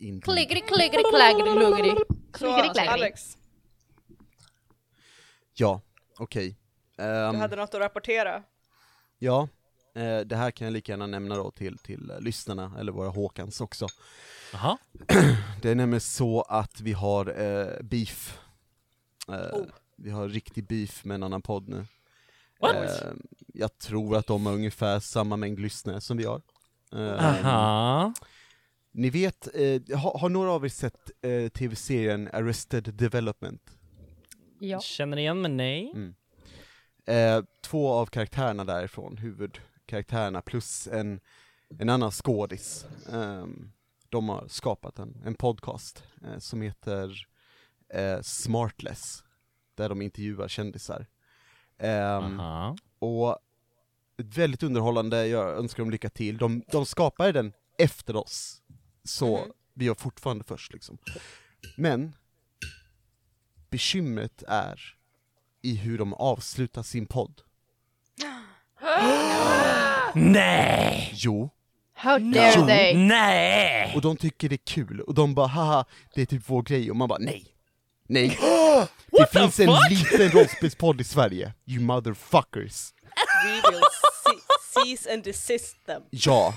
indeed. Kliggeri, kliggeri, klaggeri, luggeri. Så. Alex, Ja, okej. du Ehm, hade något att rapportera. Ja, eh, det här kan jag lika gärna nämna då till, till eh, lyssnarna, eller våra Håkans också. Jaha. Det är nämligen så att vi har eh, beef. Eh, Oh. Vi har riktig beef med en annan podd nu. What? Eh, jag tror att de har ungefär samma mängd lyssnare som vi har. Eh, Aha. Ni vet, eh, har, har några av er sett eh, tv-serien Arrested Development? Ja. Känner igen men nej. Mm. Eh, två av karaktärerna därifrån, huvudkaraktärerna, plus en, en annan skådis. ehm, de har skapat en, en podcast eh, som heter eh, Smartless, där de intervjuar kändisar. Ehm, Aha. och väldigt underhållande, jag önskar dem lycka till. De, de skapade den efter oss, så Mhm. vi var fortfarande först liksom. Men, bekymret är i hur de avslutar sin podd. Nej! Jo, How dare Jo. they? Nej! och de tycker det är kul, och de bara haha, det är typ vår grej, och man bara nej. Nej. det What the finns en liten rollspelspodd i Sverige, you motherfuckers. We will cease and desist them. Ja,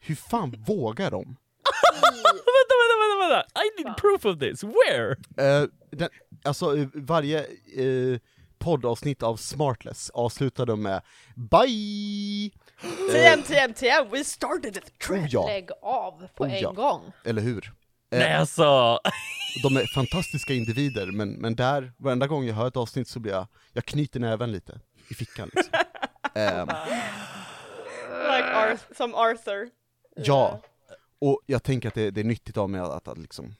hur fan vågar de? vänta, vänta, vänta, vänta! I need proof of this. Where? Eh, den, alltså eh, varje eh, poddavsnitt av Smartless avslutar de med Bye! TM, TM, TM, we started the Oh trend. ja, Lägg av på Oh, en ja. gång. eller hur? Nej alltså. De är fantastiska individer, men, men där, varenda gång jag hör ett avsnitt så blir jag, jag knyter näven lite i fickan liksom. Ehm, Like Arth som Arthur. ja, och jag tänker att det, det är nyttigt av mig att, att, att liksom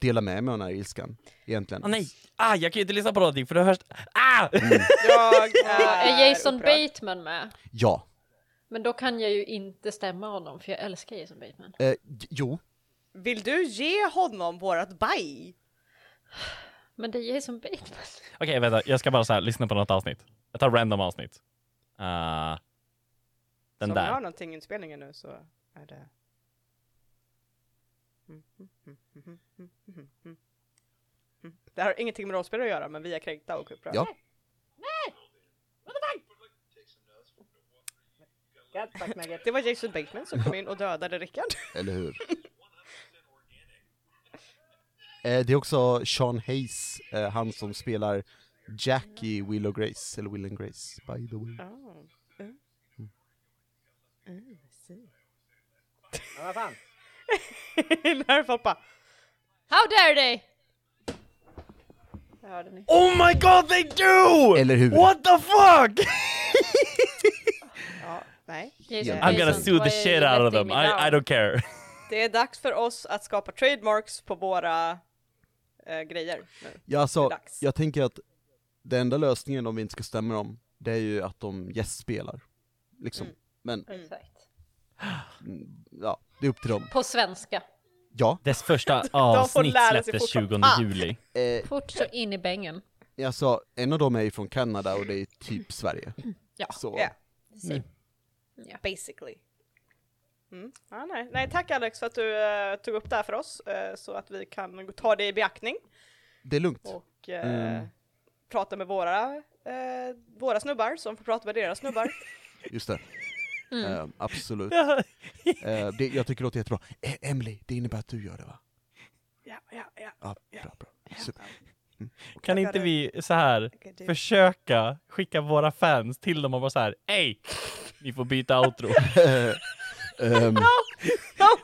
dela med mig av den här ilskan, egentligen. Ah, nej. Ah, jag kan ju inte lyssna på någonting för det hörs... Ah! Jag Är Jason upprörd. Bateman med? Ja, Men då kan jag ju inte stämma honom, för jag älskar Jason Bateman. eh, jo, Vill du ge honom vårat bye? Men det är Jason Bateman. Okej, vänta. Jag ska bara så här, lyssna på något avsnitt. Jag tar random avsnitt. Ah, den Så om vi har där. någonting i inspelningen nu så är det... Det har ingenting med rollspel att göra, men vi är kränkta och upprörda. ja. Det var Jason Bateman som kom in och dödade Rickard. Eller hur? Eh, det är också Sean Hayes, eh, han som spelar Jack i Will och Grace, eller Will and Grace, by the way. Oh. Mm. Mm, I see. vad fan? När folk bara... How dare they! Det hörde ni. Oh my god, they do! Eller hur? What the fuck? Ja, nej. Jason I'm gonna sue the shit out of them. I? I don't care. Det är dags för oss att skapa trademarks på våra eh, grejer nu. Ja, Det är alltså, dags. jag tänker att den enda lösningen om vi inte ska stämma dem, det är ju att de gästspelar. Liksom. Mm. Men, Exakt. Mm, ja, det är upp till dem. På svenska. Ja, Dess första avsnitt släpptes fort som 20 fan. juli. eh, Fort så in i bängen. alltså, en av dem är ju från Kanada och det är typ Sverige. Ja. Så, Ja, Same. basically. Mm. Ja, nej. nej, tack Alex för att du eh, tog upp det här för oss eh, så att vi kan ta det i beaktning det är lugnt. och eh, Mm. prata med våra, våra snubbar som får prata med deras snubbar. Just det. Mm. Eh, absolut. Eh, det, jag tycker det låter jättebra. Eh, Emily, det innebär att du gör det va? ja, ja, ja. Ja, bra, bra. Super. Kan inte vi så här försöka skicka våra fans till dem och vara så här, Ey! Ni får byta outro. Ehm,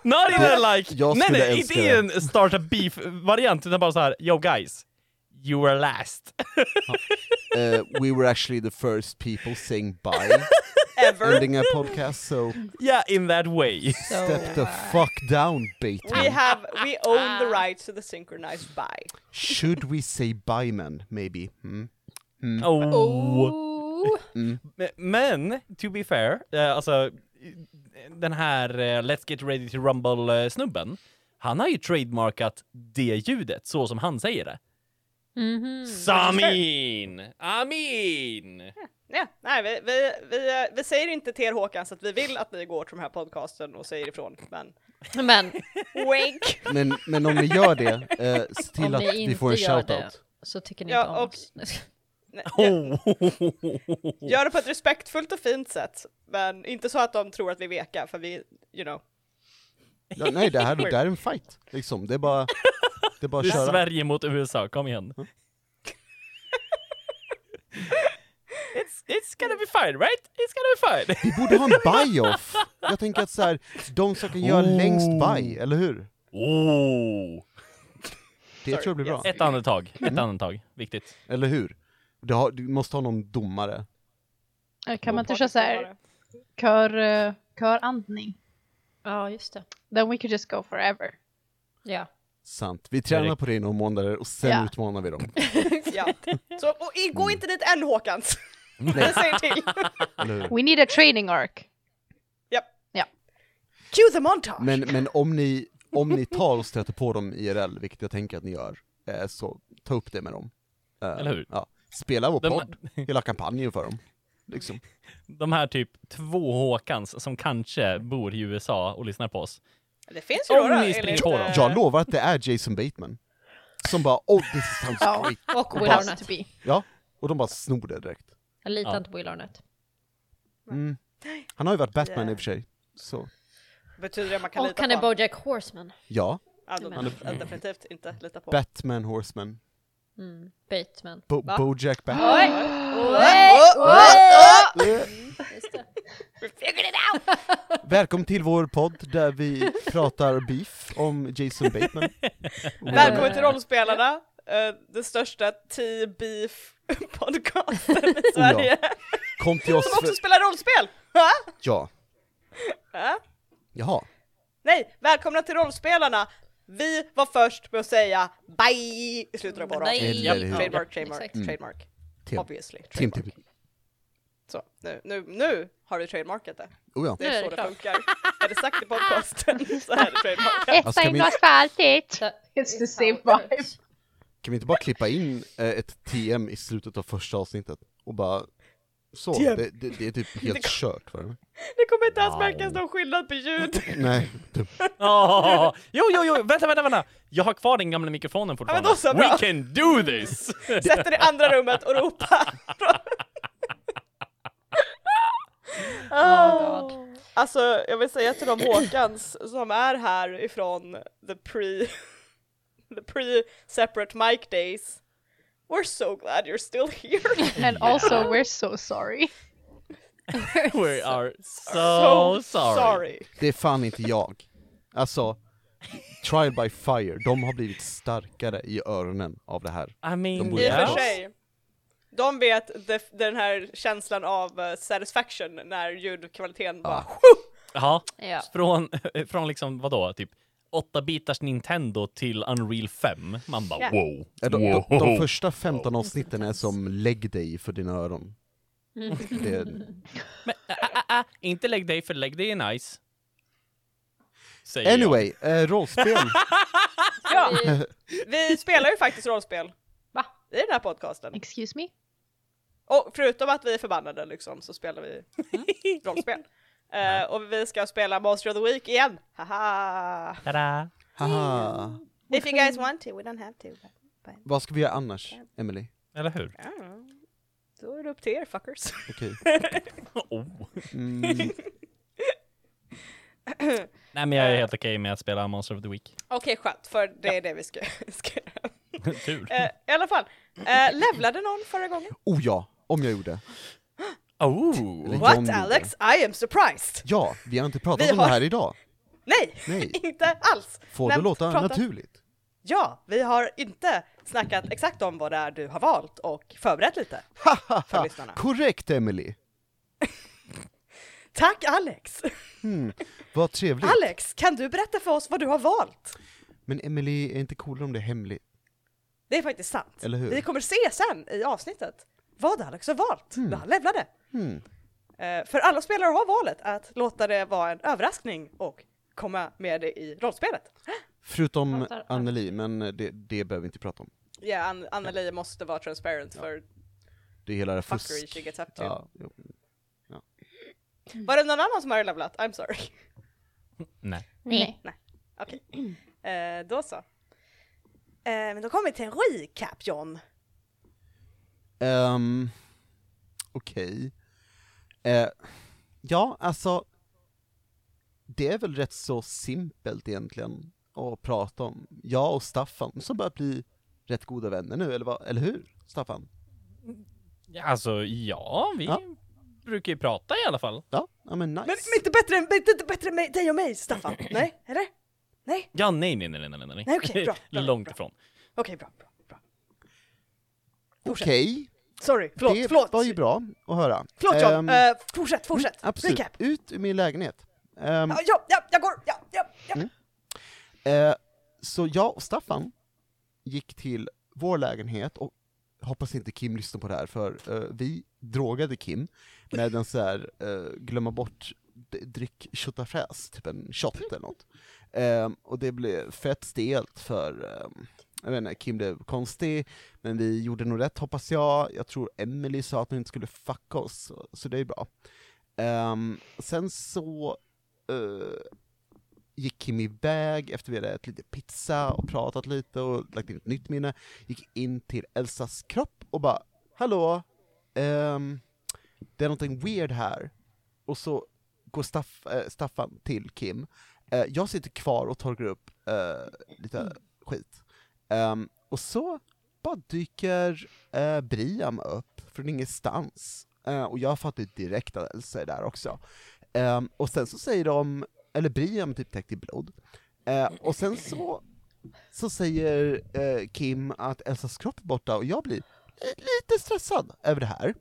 Not even like, jag nej nej, inte i en starta beef-variant, utan bara så här, yo guys, you were last. eh, we were actually the first people saying bye Ever. ending a podcast, so yeah, in that way. step the fuck down, We Bateman. have, we own the rights to the synchronized buy. Should we say bye man, maybe? Mm. Mm. Oh. Oh. Mm. Men- to be fair, eh, alltså den här eh, Let's Get Ready to Rumble-snubben, han har ju trademarkat det ljudet så som han säger det. Mhm. Samin! Amin! Ja, nej, vi, vi, vi, vi säger inte till er Håkan så att vi vill att ni går till den här podcasten och säger ifrån, men Men wink! Men, men om ni gör det, eh, se till Om att vi inte får en gör det. shoutout. så tycker ni Ja, inte om och- oss. Nej, gör, Oh. gör det på ett respektfullt och fint sätt, men inte så att de tror att vi är veka, för vi, you know. Ja, nej, det här, det här är en fight, liksom. Det är bara, det är bara Det att är köra. Sverige mot USA, kom igen. It's, it's gonna be fine, right? It's gonna be fine. Vi borde ha en buy-off! Jag tänker att så här, de som kan göra Oh. längst buy, eller hur? Oh. Det tror jag blir bra. Ett andetag, ett andetag, viktigt. Eller hur? Du, har, du måste ha någon domare. Kan man inte köra så här kör, eh, körandning? Ja, just det. Then we could just go forever. Ja. Sant. Vi tränar på det i några månader och sen Ja. utmanar vi dem. Ja. Så och, gå inte dit än Håkans! Jag säger till! We need a training arc. Cue the montage! Men, men om, ni, om ni tar och stöter på dem IRL, vilket jag tänker att ni gör, eh, så ta upp det med dem. Eh, Eller hur? Ja. Spela vår De- podd, hela kampanjen för dem. Liksom. De här typ två Håkans som kanske bor i USA och lyssnar på oss. det finns ju Om några ni springer enligt, på eh, dem. Jag lovar att det är Jason Bateman. Som bara oh this sounds Ja. great. Och Will Has to be. Ja, och de bara snor det direkt. Jag litar Ja. inte på Will Arnett. Mm. Han har ju varit Batman Yeah. i och för sig. Så, Betyder det att man kan Och lita han på är Bojack Horseman. ja. Han då, definitivt inte lita på. Batman Horseman. Mm. Bateman. Bo- Va? Bojack Batman. Oj! Välkommen till vår podd där vi pratar beef om Jason Bateman. Välkommen till Rollspelarna, eh, den största T-beef-podcasten i Sverige. Kom till oss Som också för... spelar rollspel! Va? Ja. Ja? Jaha. Nej, välkomna till Rollspelarna! Vi var först med att säga bye i slutet av. Eller hur? Trademark, trademark, Exakt. trademark. Tim. Obviously. Trademark. Tim. Så, nu, nu, nu har du trademarkat det. Oh ja. Det Nu är är så det det funkar. är det sagt i podcasten så är det trademarkat. Alltså, Etta kan vi- för alltid. It's the same vibe. Kan vi inte bara klippa in eh, ett TM i slutet av första avsnittet? Och bara... Så, det, det, det är typ helt kört för mig. Det kommer inte ens märkas någon skillnad på ljud. Nej. Det, Oh, jo, jo, jo, vänta, vänta, vänta! Jag har kvar den gamla mikrofonen fortfarande. bra. We can do this! Sätt dig i andra rummet och ropa. Oh, God. Alltså, jag vill säga till de Håkans som är här ifrån the pre the pre separate mic days. We're so glad you're still here. And also we're so sorry. We are so, So sorry. sorry. det är fan inte jag. Alltså, Trial by Fire, de har blivit starkare i öronen av det här. I De mean, borde I och Ja. för sig. De vet det- den här känslan av eh, satisfaction när ljudkvaliteten bara Ja, Ja. från, från liksom vadå, typ 8-bitars Nintendo till Unreal 5. Man bara Ja. wow. De, de, de första 15 avsnitten är som lägg dig för dina öron. Det, Men, ä, ä, ä, inte lägg dig, för lägg dig är nice. Säger anyway, eh, rollspel. Ja, vi spelar ju faktiskt rollspel. Va? I den här podcasten. Excuse me? Och förutom att vi är förbannade liksom så spelar vi rollspel. Eh, och vi ska spela Monster of the Week igen! Haha! Tada! Haha. If you guys want to, we don't have to. But, Vad ska vi göra annars, Emily? Eller hur? ja, då är det upp till er fuckers. Okej. Oh. Mm, Nej men jag är helt okej med att spela Monster of the Week. Okej skönt, för det är det vi ska, ska göra. Tur. Eh, I alla fall, uh, levlade någon förra gången? oh ja, om jag gjorde. Oh! What. Alex? I am surprised! Ja, vi har inte pratat Vi om det har- här idag. Nej, Nej. inte alls! Får det låta prata- naturligt? Ja, vi har inte snackat exakt om vad det är du har valt och förberett lite för lyssnarna. Korrekt Emily! Tack Alex! Hmm, vad trevligt. Alex, kan du berätta för oss vad du har valt? Men Emily, är inte coolare om det är hemligt? Det är faktiskt sant. Eller hur? Vi kommer se sen i avsnittet vad Alex har valt när han levlade. Hmm. Eh, för alla spelare har valet att låta det vara en överraskning och komma med det i rollspelet. Förutom Anneli, men det, det behöver vi inte prata om. Ja, An- Anneli måste vara transparent för det är hela det fusk. she gets up to. Ja, jo. Var det någon annan som har levlat? I'm sorry. Nej. Nej. Okej. Eh, då så. Eh, men då kommer vi till en recap John. Ehm, Okej. Eh, ja, alltså, det är väl rätt så simpelt egentligen att prata om. Jag och Staffan, som börjar bli rätt goda vänner nu, eller, vad, eller hur? Staffan? Alltså, ja, vi Ja. brukar ju prata i alla fall. Ja, ja men nice. Men inte bättre, än- inte, inte bättre än dig och mig Staffan? Nej, eller? Nej? Ja, nej, nej, nej, nej, nej, nej. Nej, okej, bra, bra, Långt bra. ifrån. Okej, bra, bra, bra. Okej, Sorry, förlåt, det förlåt. var ju bra att höra. Förlåt John, Ehm, Eh, fortsätt, fortsätt. Absolut, Recap. ut ur min lägenhet. Ehm, Ja, ja, ja, jag går, ja, ja, ja. Mm. Eh, så jag och Staffan gick till vår lägenhet och hoppas inte Kim lyssnar på det här, för eh, vi drogade Kim med en så här eh, glömma bort dryck tjotafräs, typ en shot eller något. Eh, och det blev fett stelt för, eh, jag vet inte, Kim blev konstig, men vi gjorde nog rätt hoppas jag. Jag tror Emily sa att hon inte skulle fucka oss, så, så det är bra. Um, sen så uh, gick Kim iväg efter vi hade ätit lite pizza och pratat lite och lagt in ett nytt minne, gick in till Elsas kropp och bara ”Hallå, um, det är någonting weird här” och så går Staff, äh, Staffan till Kim. Uh, jag sitter kvar och torkar upp uh, lite skit. Um, och så bara dyker uh, Briam upp från ingenstans. Uh, och jag fattar ju direkt att Elsa är där också. Um, och sen så säger de, eller Briam typ täckt i blod. Uh, och sen så, så säger uh, Kim att Elsas kropp är borta och jag blir lite stressad över det här.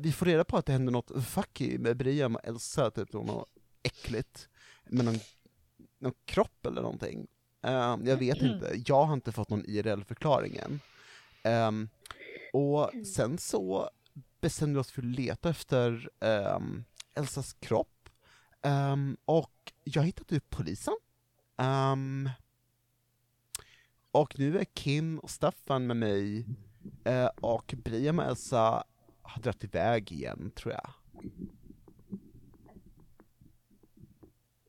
Vi får reda på att det händer något fucky med Briam och Elsa, typ något äckligt med någon, någon kropp eller någonting. Eh, jag vet inte, jag har inte fått någon IRL-förklaring än. Ehm, och sen så bestämde vi oss för att leta efter ehm, Elsas kropp, och jag hittade ut polisen. Och nu är Kim och Staffan med mig, eh, och Brian och Elsa har dragit iväg igen, tror jag.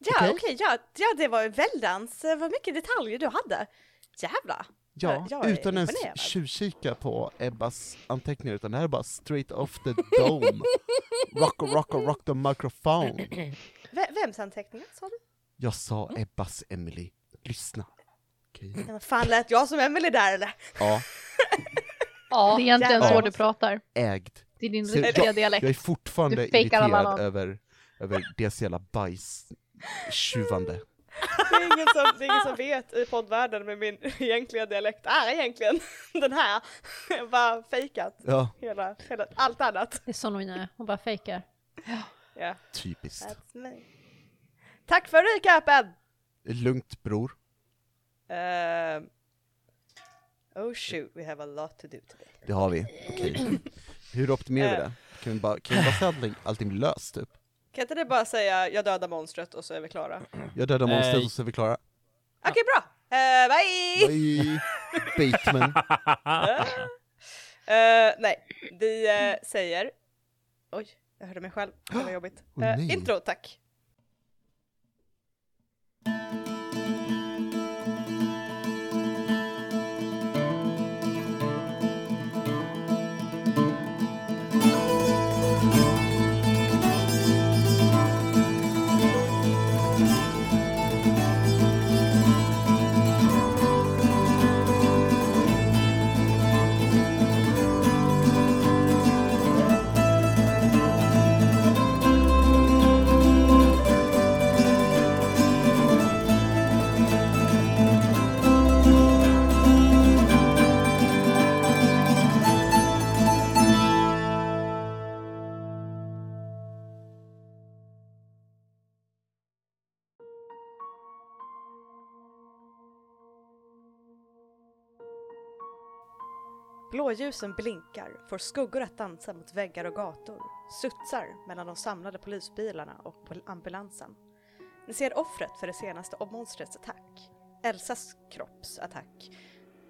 Ja, Okej. okej, ja, ja, det var ju väldans, eh, vad mycket detaljer du hade. Jävla. Ja, Jag är utan ens tjuvkika på Ebbas anteckningar, utan det här är bara straight off the dome. rock rock rock the microphone. V- vems anteckningar sa du? Jag sa Ebbas Emily, lyssna. Nej, men fan lät jag som Emily där eller? Ja, Ja, Det är egentligen jävlar. så du pratar. ägd. Det är din riktiga jag, dialekt. jag är fortfarande irriterad över, över deras jävla bajs-tjuvande. Det är, ingen som, det är ingen som vet i poddvärlden med min egentliga dialekt är egentligen den här. Jag bara fejkat Ja, hela, hela, allt annat. det är sån hon är. Hon bara fejkar. Ja, typiskt. that's me. Tack för recapen! Lugnt bror. Ehm, oh shoot, we have a lot to do today. Det har vi. Okej. Hur optimerar vi det? Kan vi bara, kan vi bara säga att allting, allting blir löst typ? Kan inte du bara säga jag dödar monstret och så är vi klara? Jag dödar monstret Nej. och så är vi klara. Okej, bra! Eh, bye! Bye! Bateman. Eh, nej, vi eh, säger... Oj, jag hörde mig själv. Det var jobbigt. Nej. intro, tack. Blåljusen blinkar, får skuggor att dansa mot väggar och gator, studsar mellan de samlade polisbilarna och ambulansen. Ni ser offret för det senaste monstrets attack. Elsas kroppsattack.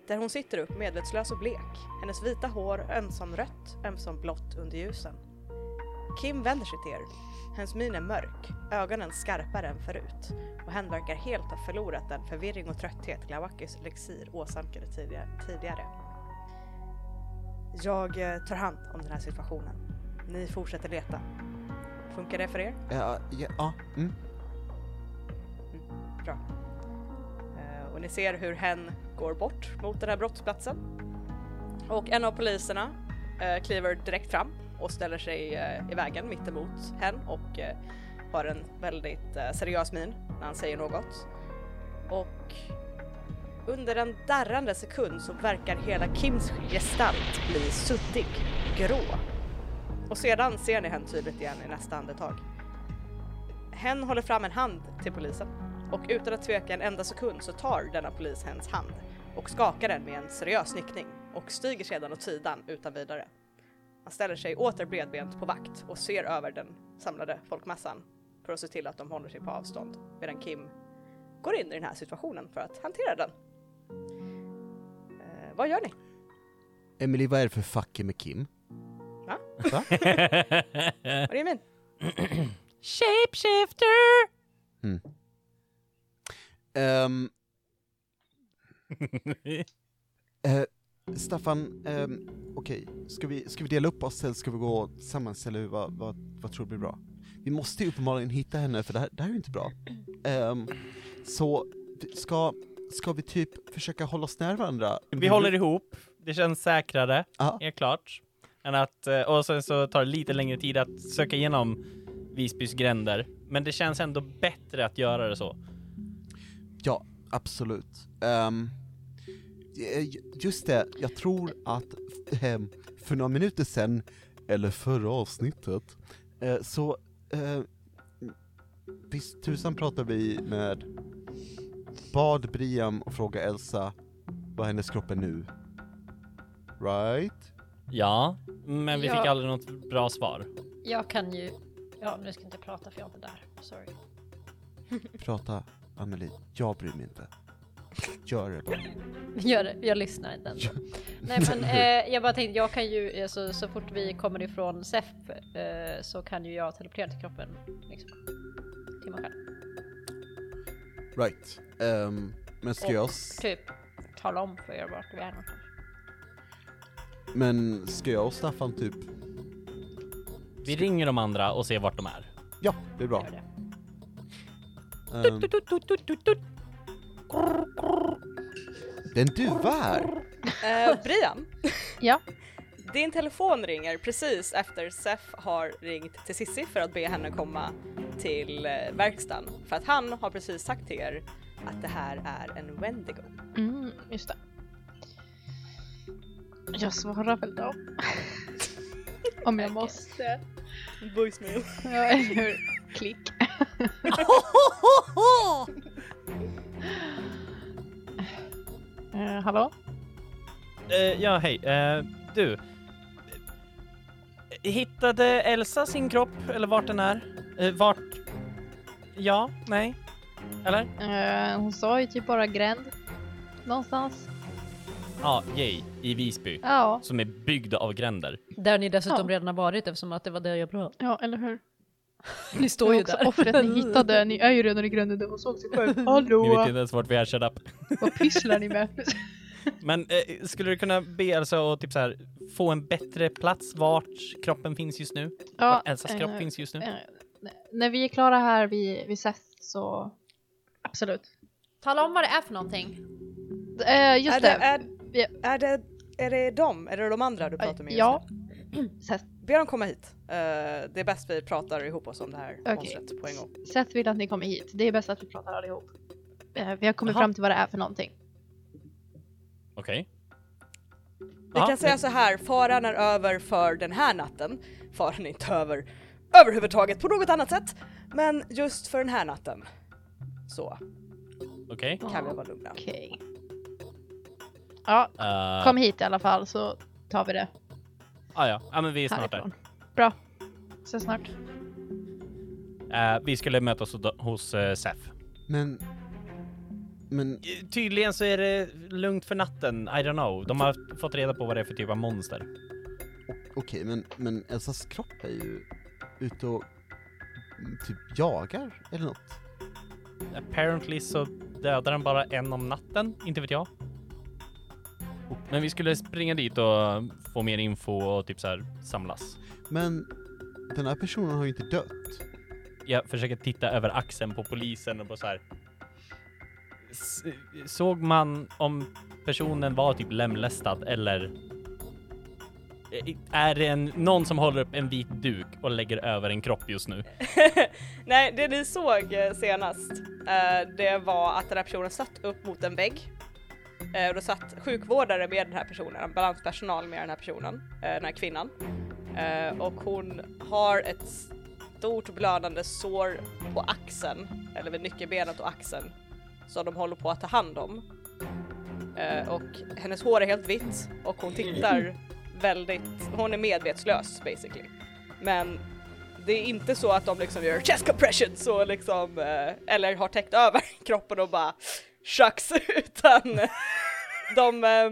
där hon sitter upp medvetslös och blek, hennes vita hår ömsom rött, ömsom blått under ljusen. Kim vänder sig till er. Hennes min är mörk, ögonen skarpare än förut och hen verkar helt ha förlorat den förvirring och trötthet Glawakis elixir åsamkade tidigare. Jag eh, tar hand om den här situationen. Ni fortsätter leta. Funkar det för er? Ja, ja, ja, mm. Bra. Eh, och ni ser hur hen går bort mot den här brottsplatsen. Och en av poliserna eh, kliver direkt fram och ställer sig i vägen mittemot hen och har en väldigt seriös min när han säger något. Och under en darrande sekund så verkar hela Kims gestalt bli suddig, grå. Och sedan ser ni hen tydligt igen i nästa andetag. Hen håller fram en hand till polisen och utan att tveka en enda sekund så tar denna polis hens hand och skakar den med en seriös nickning och stiger sedan åt sidan utan vidare. Han ställer sig åter bredbent på vakt och ser över den samlade folkmassan för att se till att de håller sig på avstånd medan Kim går in i den här situationen för att hantera den. Eh, vad gör ni? Emily, vad är det för fucking med Kim? Va? Va? Vad do you mean? Shapeshifter! Ehm, eh, Staffan, ehm, okej, ska, vi, ska vi dela upp oss eller ska vi gå tillsammans eller vad, vad, vad tror du blir bra? Vi måste ju uppenbarligen hitta henne för det här, det här är ju inte bra. Ehm, så, ska, ska vi typ försöka hålla oss nära varandra? Vi håller ihop, det känns säkrare, helt klart. Än att, eh, och sen så tar det lite längre tid att söka igenom Visbys gränder. Men det känns ändå bättre att göra det så. Ja, absolut. Eh, just det, jag tror att för några minuter sedan, eller förra avsnittet, eh, så eh, visst tusan pratade vi med bad Briam och fråga Elsa vad hennes kropp är nu. Right? Ja, men vi Ja. fick aldrig något bra svar. Jag kan ju... Ja, nu ska jag inte prata för jag är inte där. Sorry. Prata, Amelie. Jag bryr mig inte. Gör det bara. Gör det, jag lyssnar inte ens. Nej men eh, jag bara tänkte, jag kan ju, alltså, så fort vi kommer ifrån SEF eh, så kan ju jag teleportera till kroppen liksom, till mig själv. Right. Ehm, men ska Och jag... typ tala om för er vart vi är någonstans. Men ska jag och Staffan typ... Vi ringer de andra och ser vart de är. Ja, det är bra. Gör det. Ehm, är en duva här! Eh, Brian? Ja. Din telefon ringer precis efter Sef har ringt till Sissi för att be henne komma till eh, verkstaden. För att han har precis sagt till er att det här är en Wendigo. Mm, just det. Jag svarar väl då. Om jag måste. Voicemail. Ja, eller hur? Klick. Eh, hallå? Eh, ja, hej. Eh, du. Hittade Elsa sin kropp, eller vart den är? Eh, vart? Ja? Nej? Eller? Eh, hon sa ju typ bara gränd. Någonstans. Ja, yay. I Visby. Ja, Som är byggd av gränder. Där ni dessutom Ja. redan har varit eftersom att det var där jag pratade. ja eller hur? Ni står Det ju där. offret ni hittade. Ni är ju redan i gränden där hon såg sig själv. Ni vet Hallå! inte ens vart vi är, shut up. Vad pysslar ni med? Men eh, skulle du kunna be Elsa att typ så här, få en bättre plats vart kroppen finns just nu? Vart Elsas kropp eh, finns just nu? eh, n- när vi är klara här vid, vid Seth så absolut. Tala om vad det är för någonting. Eh, just är, det. det, är, Ja. är, det, är det dem? Är det de andra du pratar med just ja. nu? Seth, Be dem komma hit. Eh, det är bäst vi pratar ihop oss om det här Okej. monstret på en gång. Seth vill att ni kommer hit. Det är bäst att vi pratar allihop. Eh, vi har kommit Jaha. fram till vad det är för någonting. Okej. Vi kan säga så här, faran är över för den här natten. Faran är inte över överhuvudtaget på något annat sätt. Men just för den här natten så Okej. kan vi vara lugna. Okej. Ja, Eh, kom hit i alla fall så tar vi det ah, ja. ja, men vi är snart härifrån. Bra. Så snart. där. Eh, vi skulle mötas hos, hos uh, Sef. Men... Men, Tydligen så är det lugnt för natten, I don't know. De har fått reda på vad det är för typ av monster. okej, men, men Elsas kropp är ju ute och typ jagar eller något. Apparently så dödar den bara en om natten, inte vet jag. Men vi skulle springa dit och få mer info och typ så här samlas. Men den här personen har ju inte dött. Jag försöker titta över axeln på polisen och bara så här. Såg man om personen var typ lemlästad eller eh, är det en, någon som håller upp en vit duk och lägger över en kropp just nu? Nej, det ni såg eh, senast, eh, det var att den här personen satt upp mot en vägg. Och då satt sjukvårdare med den här personen, ambulanspersonal med den här personen, den här kvinnan. Och hon har ett stort blödande sår på axeln, eller vid nyckelbenet och axeln, som de håller på att ta hand om. Eh, och hennes hår är helt vitt och hon tittar väldigt, hon är medvetslös basically. Men det är inte så att de liksom gör chest compression så liksom, eh, eller har täckt över kroppen och bara shucks, utan de eh,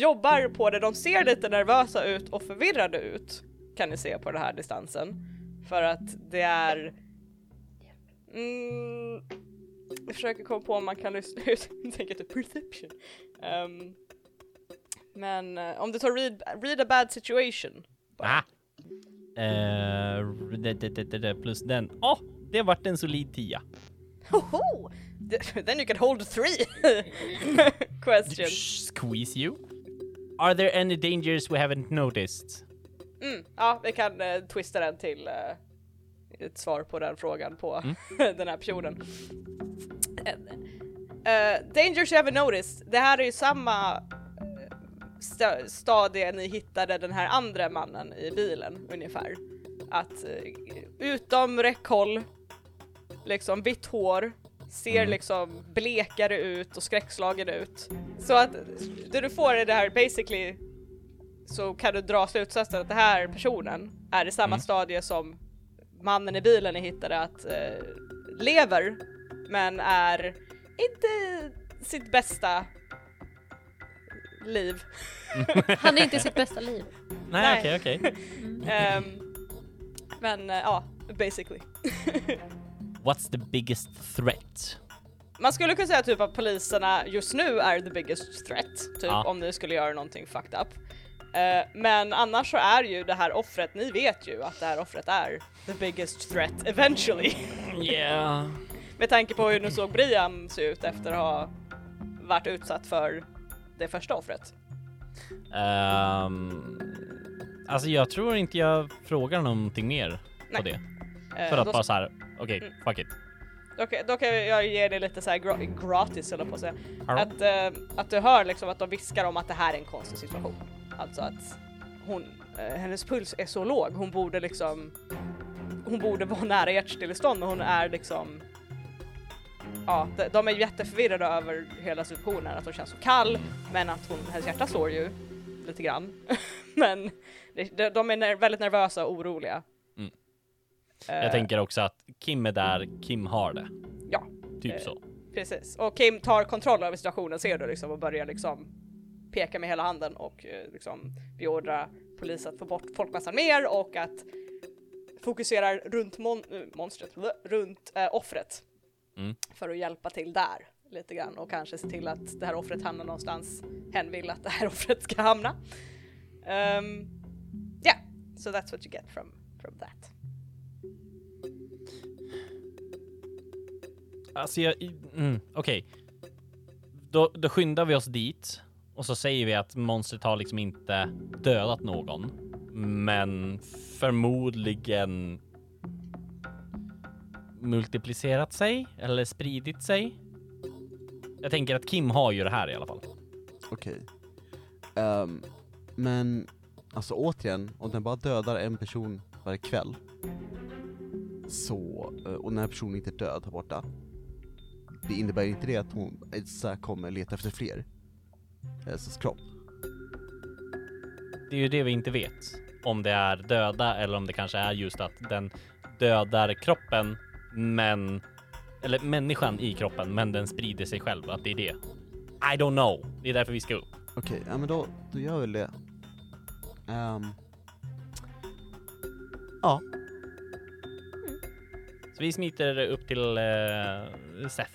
jobbar på det. De ser lite nervösa ut och förvirrade ut kan ni se på den här distansen. För att det är... Mm, jag försöker komma på om man kan lyssna ut, jag tänker typ perception. Ehm, men eh, om du tar read, read a bad situation. Ah. Eh, det, det, det, det, det, plus den. Åh, det vart en solid tia. Hoho! Th- Then you can hold three questions. Squeeze you. Are there any dangers we haven't noticed? Mm, ja, vi kan eh, twista den till eh, ett svar på den frågan på den här personen. Uh, dangers you haven't noticed. Det här är ju samma eh, sta- stadie ni hittade den här andra mannen i bilen ungefär. Att eh, utom räckhåll, liksom vitt hår, ser liksom blekare ut och skräckslagen ut. Så att det du får är det här basically så kan du dra slutsatsen att den här personen är i samma stadie som mannen i bilen ni hittade att eh, lever men är inte sitt bästa liv. Han är inte sitt bästa liv. Nej, okej, okej. Ehm, men eh, ja, basically. What's the biggest threat? Man skulle kunna säga typ att poliserna just nu är the biggest threat, typ Ja. om ni skulle göra någonting fucked up. Eh, men annars så är ju det här offret, ni vet ju att det här offret är the biggest threat eventually. Yeah. Med tanke på hur nu såg Brian se ut efter att ha varit utsatt för det första offret. Um, alltså jag tror inte jag frågar någonting mer på Nej. det. Eh, För att bara så här, okej, Mm. fuck it. då, kan- då kan jag ge dig lite så här gra- gratis eller på att säga. Att, eh, att du hör liksom att de viskar om att det här är en konstig situation. Alltså att hon, eh, hennes puls är så låg, hon borde liksom hon borde vara nära hjärtstillestånd men hon är liksom Ja, de, de är jätteförvirrade över hela situationen, att hon känns så kall men att hon, hennes hjärta slår ju lite grann. men de, de är ner, väldigt nervösa och oroliga. Mm. Eh, Jag tänker också att Kim är där, Kim har det. Ja. Typ Eh, så. Precis, och Kim tar kontroll över situationen ser du liksom och börjar liksom peka med hela handen och eh, liksom beordra polis att få bort folkmassan mer och att fokusera runt mon- eh, monstret, runt eh, offret Mm. för att hjälpa till där lite grann och kanske se till att det här offret hamnar någonstans hen vill att det här offret ska hamna. Um, yeah, so that's what you get from, from that. Alltså jag, mm, okej. Då, då skyndar vi oss dit och så säger vi att monstret har liksom inte dödat någon, men förmodligen multiplicerat sig eller spridit sig. Jag tänker att Kim har ju det här i alla fall. Okej. Ehm, men, alltså återigen, om den bara dödar en person varje kväll, så, eh, och den här personen inte är död här borta, det innebär inte det att hon, Elsa kommer leta efter fler. Elsas kropp. Det är ju det vi inte vet. Om det är döda eller om det kanske är just att den dödar kroppen, men eller människan i kroppen, men den sprider sig själv, att det är det. I don't know. Det är därför vi ska upp. Okej, ja men då, då gör vi väl det. Ehm, ja, Så vi smiter upp till uh, Sef.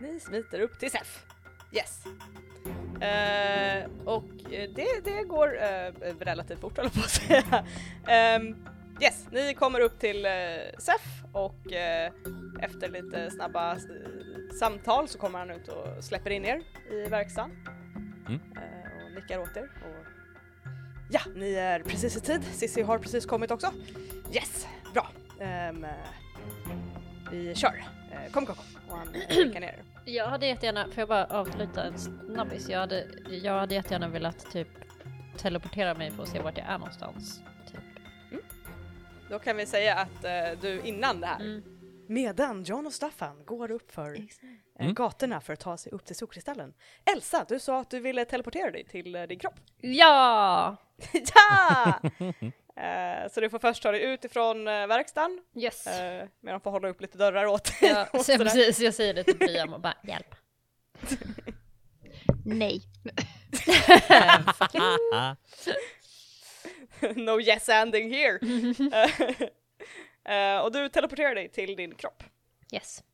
Ni smiter upp till SEF. Yes. Eh, och eh, det, det går eh, relativt fort håller jag på att säga. Ehm, yes, ni kommer upp till uh, SEF och eh, efter lite snabba eh, samtal så kommer han ut och släpper in er i verkstaden. Mm. Eh, och nickar åt er. Och... Ja, ni är precis i tid. Cissi har precis kommit också. Yes, bra. Eh, vi kör. Eh, kom, kom, kom. Och han eh, nickar ner er. Jag hade jättegärna, får jag bara avsluta en snabbis? Jag hade, jag hade jättegärna velat typ teleportera mig för att se vart jag är någonstans. Då kan vi säga att eh, du innan det här, Mm. medan John och Staffan går upp för eh, Mm. gatorna för att ta sig upp till solkristallen. Elsa, du sa att du ville teleportera dig till eh, din kropp. Ja! ja! Eh, så du får först ta dig ut ifrån eh, verkstaden, Yes. eh, men de får hålla upp lite dörrar åt dig. Ja, och så sådär. precis, jag säger det till Priam och bara hjälp. Nej. no yes ending here! Eh, och du teleporterar dig till din kropp. Yes.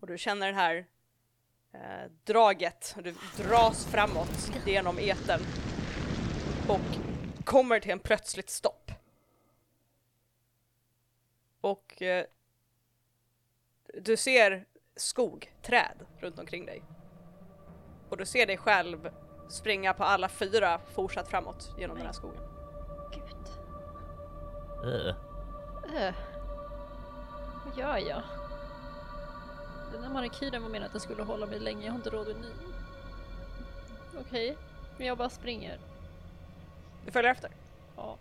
Och du känner det här eh, draget, och du dras framåt genom eten och kommer till en plötsligt stopp. Och eh, du ser skog, träd runt omkring dig. Och du ser dig själv springa på alla fyra fortsatt framåt genom den här skogen. Uh. Äh. Vad gör jag? Den här manikyren var menad att den skulle hålla mig länge, jag har inte råd med ny. Okej, men jag bara springer. Du följer efter. Ja.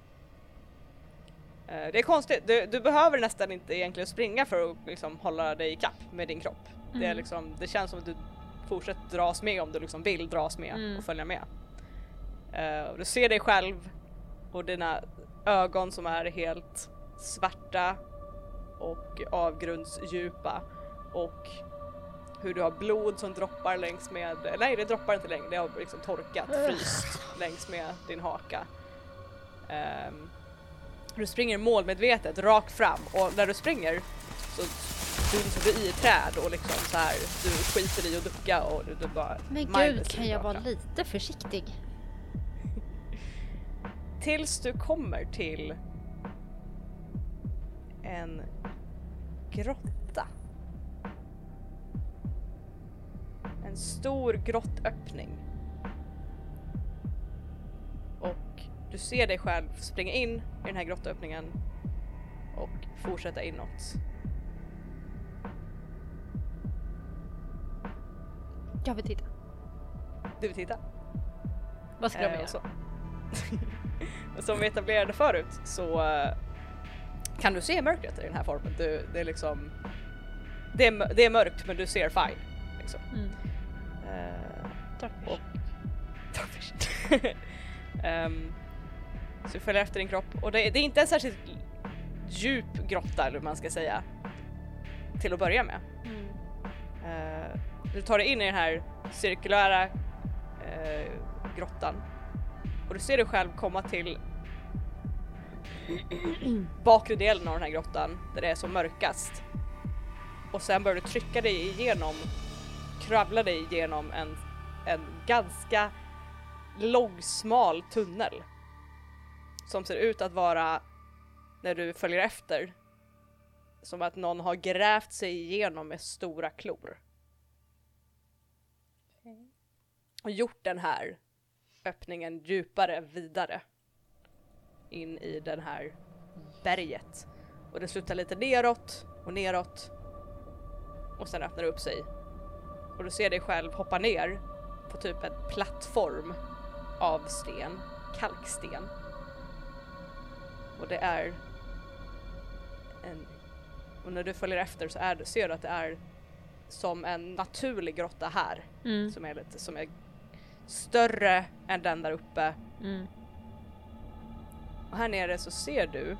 Eh, Det är konstigt, du, du behöver nästan inte egentligen springa för att liksom hålla dig i kapp med din kropp. Det, är Mm. liksom, det känns som att du fortsätter dras med om du liksom vill dras med Mm. och följa med. Och du ser dig själv och dina ögon som är helt svarta och avgrundsdjupa och hur du har blod som droppar längs med, nej det droppar inte längre, det har liksom torkat, fryst längs med din haka. Ehm, du springer målmedvetet rakt fram och när du springer så dunser du i träd och liksom så här du skiter i att ducka och du, du bara Men gud, kan jag vara lite försiktig? Tills du kommer till en grotta. En stor grottöppning. Och du ser dig själv springa in i den här grottöppningen och fortsätta inåt. Jag vill titta. Du vill titta? Vad ska Eh, göra? Som vi etablerade förut så eh, kan du se mörkret i den här formen. Du, det är liksom det är, det är mörkt men du ser fine. Liksom. Mm. Eh, Darkfish. Darkfish. Ehm, så du följer efter din kropp och det, det är inte en särskilt djup grotta eller vad man ska säga till att börja med. Mm. Eh, du tar dig in i den här cirkulära eh, grottan du ser dig själv komma till bakre delen av den här grottan där det är som mörkast. Och sen börjar du trycka dig igenom, kravla dig igenom en, en ganska långsmal tunnel. Som ser ut att vara, när du följer efter, som att någon har grävt sig igenom med stora klor. Och gjort den här öppningen djupare vidare. In i den här berget. Och det slutar lite neråt och neråt. Och sen öppnar det upp sig. Och du ser dig själv hoppa ner på typ en plattform av sten, kalksten. Och det är en... Och när du följer efter så är, ser du att det är som en naturlig grotta här. Mm. Som är lite, som är större än den där uppe. Mm. Och här nere så ser du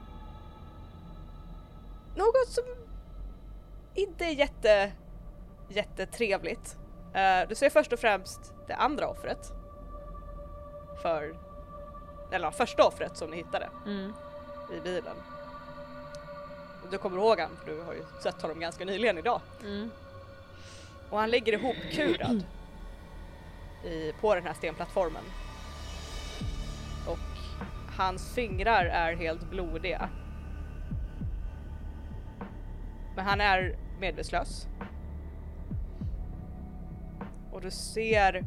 något som inte jätte, jättetrevligt. Eh, du ser först och främst det andra offret. För, eller första offret som ni hittade Mm. i bilen. Du kommer ihåg han, för du har ju sett honom ganska nyligen idag. Mm. Och han ligger ihopkurad i, på den här stenplattformen. Och hans fingrar är helt blodiga. Men han är medvetslös. Och du ser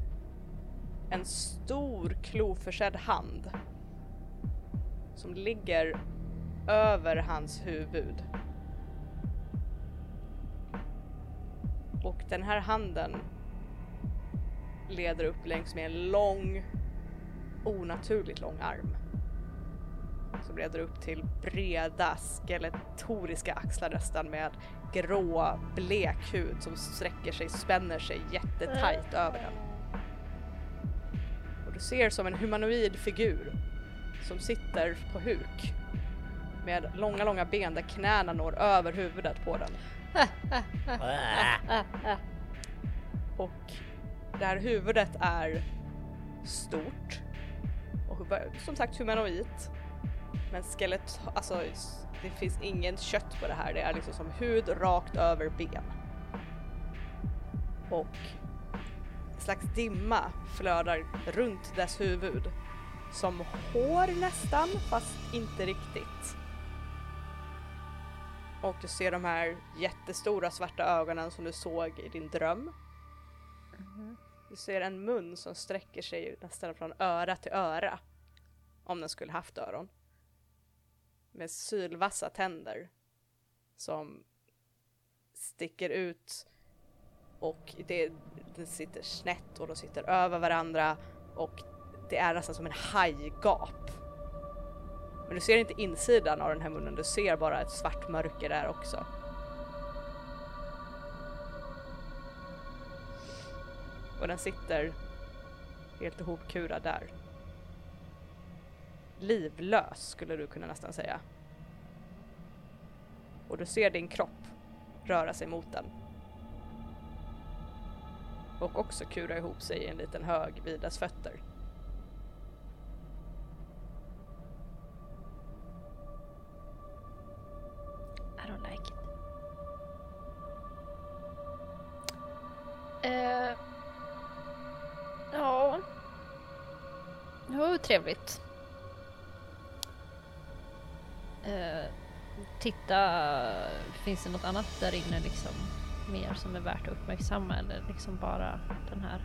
en stor kloförsedd hand som ligger över hans huvud. Och den här handen leder upp längs med en lång, onaturligt lång arm. Som leder upp till breda skeletoriska axlar nästan med grå, blek hud som sträcker sig, spänner sig jättetajt över den. Och du ser som en humanoid figur som sitter på huk med långa, långa ben där knäna når över huvudet på den. Och det här huvudet är stort och som sagt humanoid. Men skelett, alltså det finns inget kött på det här, det är liksom som hud rakt över ben. Och en slags dimma flödar runt dess huvud. Som hår nästan, fast inte riktigt. Och du ser de här jättestora svarta ögonen som du såg i din dröm. Mhm. Du ser en mun som sträcker sig nästan från öra till öra. Om den skulle haft öron. Med sylvassa tänder. Som sticker ut och det, den sitter snett och de sitter över varandra och det är nästan som en hajgap. Men du ser inte insidan av den här munnen, du ser bara ett svart mörker där också. Och den sitter helt ihopkurad där. Livlös skulle du kunna nästan säga. Och du ser din kropp röra sig mot den. Och också kura ihop sig i en liten hög vid dess fötter. Trevligt. Eh, titta, finns det något annat där inne liksom? Mer som är värt att uppmärksamma eller liksom bara den här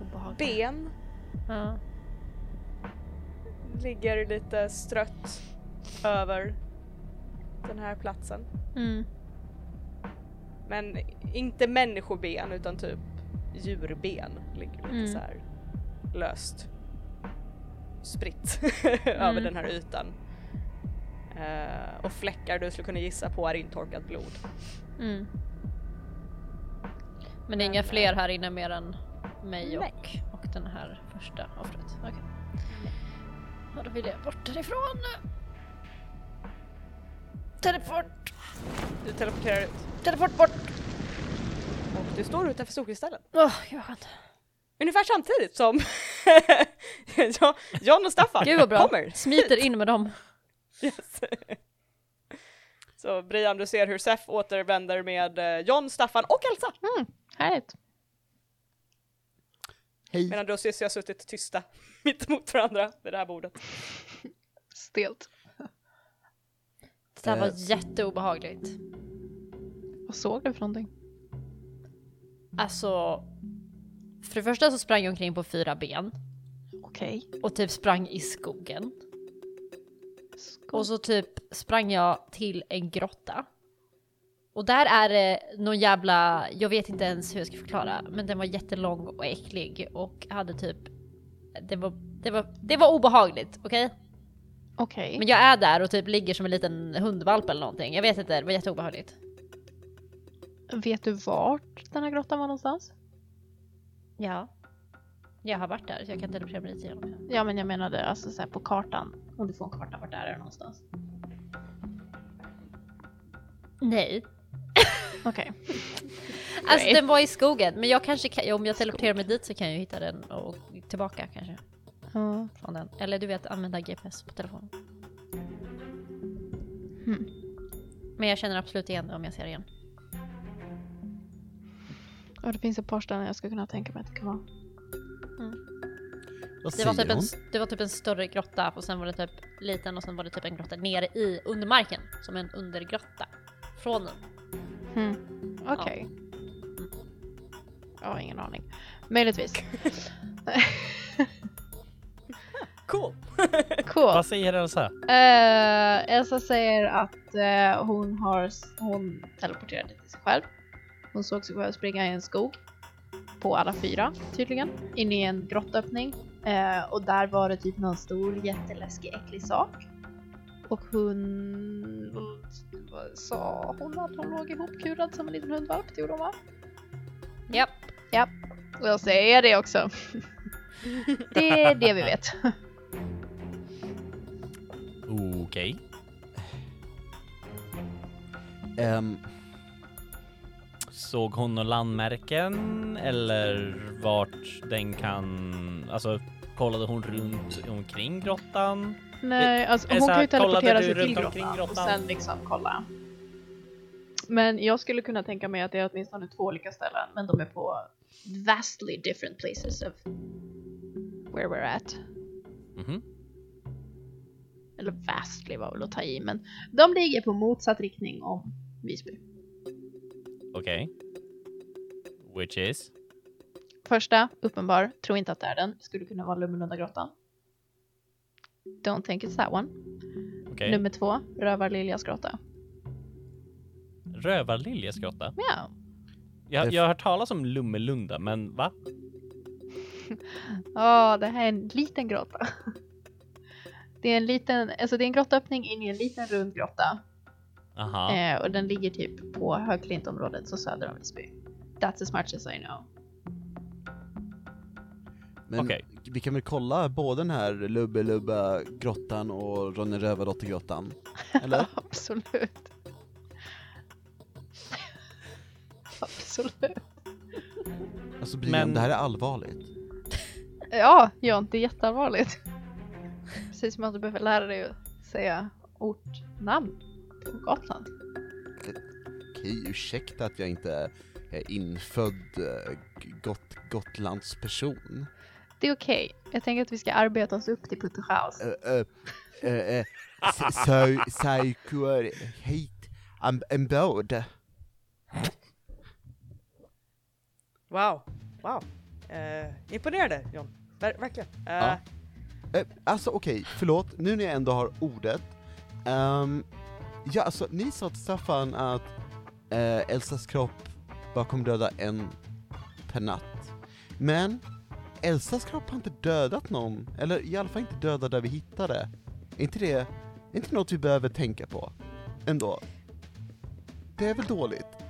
obehagliga? Ben Ja. ligger lite strött över den här platsen. Mm. Men inte människoben utan typ djurben ligger lite Mm. så här löst spritt över Mm. den här ytan. Eh, och fläckar du skulle kunna gissa på är intorkat blod. Mm. Men det är inga Men, fler eh, här inne mer än mig nej. och, och den här första offret? Ja, då vill jag bort därifrån. Teleport! Du teleporterar ut Teleport bort! och du står utanför storkristallen. Åh, gud vad skönt. Ungefär samtidigt som Ja, John och Staffan Gud vad bra. kommer. Smiter in med dem. Yes. Så Brian, du ser hur Sef återvänder med eh, John, Staffan och Elsa. Härligt. Hej! Medan du och Cissi har suttit tysta mitt emot varandra vid det här bordet. Stelt. Det där var Eh. jätteobehagligt. Vad såg du för någonting? Alltså, för det första så sprang jag omkring på fyra ben Okej. och typ sprang i skogen. Skål. Och så typ sprang jag till en grotta. Och där är det någon jävla, jag vet inte ens hur jag ska förklara, men den var jättelång och äcklig och hade typ, det var, det var, det var obehagligt, okej? Okej. Men jag är där och typ ligger som en liten hundvalp eller någonting, jag vet inte, det var jätteobehagligt. Vet du vart den här grottan var någonstans? Ja. Jag har varit där så jag kan teleportera mig dit igenom. Ja men jag menade alltså så här på kartan. Om du får en karta, vart är det någonstans? Nej. Okej. Alltså Great. den var i skogen, men jag kanske kan, om jag teleporterar mig dit så kan jag hitta den och tillbaka kanske. Ja. Från den. Eller du vet, använda GPS på telefonen. Hmm. Men jag känner absolut igen det om jag ser det igen. Och det finns ett par ställen jag skulle kunna tänka mig att det kan vara. Vad Det var, typ en, det var typ en större grotta och sen var det typ liten och sen var det typ en grotta nere i undermarken. Som en undergrotta. Från den. Hmm. Okej. Jag har ingen aning. Möjligtvis. Cool! Cool. Vad säger Elsa? Eh, Elsa säger att eh, hon har hon teleporterade till sig själv. Hon såg sig själv springa i en skog. På alla fyra tydligen. In i en grottöppning. Eh, och där var det typ någon stor jätteläskig äcklig sak. Och hon... Sa hon att hon låg ihopkurad som en liten hundvalp? Det gjorde hon va? Japp. Ja. Och jag säger det också. det är det vi vet. Okej. Ehm, Såg hon några landmärken eller vart den kan, alltså kollade hon runt omkring grottan? Nej, alltså är det hon kan ju teleportera sig till omkring grottan, och grottan? sen liksom kolla. Men jag skulle kunna tänka mig att det är åtminstone två olika ställen, men de är på vastly different places of where we're at. Mhm. Eller vastly var väl att ta i, men de ligger på motsatt riktning om Visby. Okej. Which is? Första, uppenbar, tror inte att det är den. Skulle kunna vara Lummelunda grottan. Don't think it's that one. Okej. Nummer två, Rövarliljas grotta. Rövarliljas grotta? Ja, Jag, Det- jag har hört talas om Lummelunda, men va? Ja, det här är en liten grotta. Det är en liten, alltså det är en grottöppning in i en liten rund grotta. Aha. Eh, och den ligger typ på Högklintområdet, så söder om Visby. That's as much as I know. men Okej. vi kan väl kolla både den här Lubbe Lubbe grottan och Ronny Rövardotter grottan? Eller? Absolut. Absolut. Alltså Brian, Men- det här är allvarligt. Ja, John, det är jätteallvarligt. Precis som att du behöver lära dig att säga ortnamn på Gotland. Okej, ursäkta att jag inte är infödd eh, got, Gotlandsperson. Det är okej. Jag tänker att vi ska arbeta oss upp till Putteschaus. Uh, uh, uh, uh, så, så, hit båd. Wow, wow. Eh, imponerande John, Ver- verkligen. Eh, Ja. Eh, alltså okej, förlåt, nu när jag ändå har ordet. Ehm, ja, alltså ni sa till Staffan att eh, Elsas kropp bara kommer döda en per natt. Men Elsas kropp har inte dödat någon, eller i alla fall inte dödat där vi hittade. Är inte det, är inte något vi behöver tänka på? Ändå. Det är väl dåligt?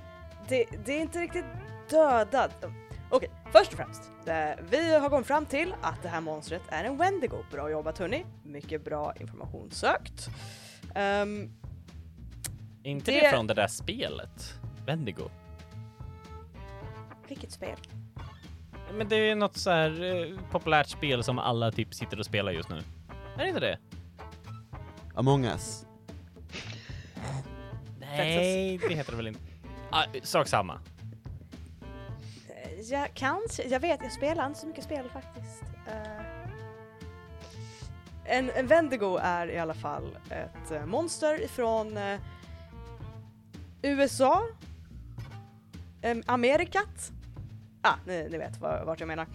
det, det är inte riktigt dödat. Okej, först och främst. Eh, vi har kommit fram till att det här monstret är en Wendigo. Bra jobbat hörni. Mycket bra information sökt. Um, ehm, inte det- det från det där spelet? Wendigo? vilket spel? Men det är något så här eh, populärt spel som alla typ sitter och spelar just nu. Är det inte det? Among us. Nej, det heter det väl inte. Ah, sak samma. Eh, Jag kanske, jag vet, jag spelar inte så mycket spel faktiskt. Eh, en, en Wendigo är i alla fall ett eh, monster ifrån eh, USA, um, Amerikat. Ah, ni, ni vet vad, vart jag menar.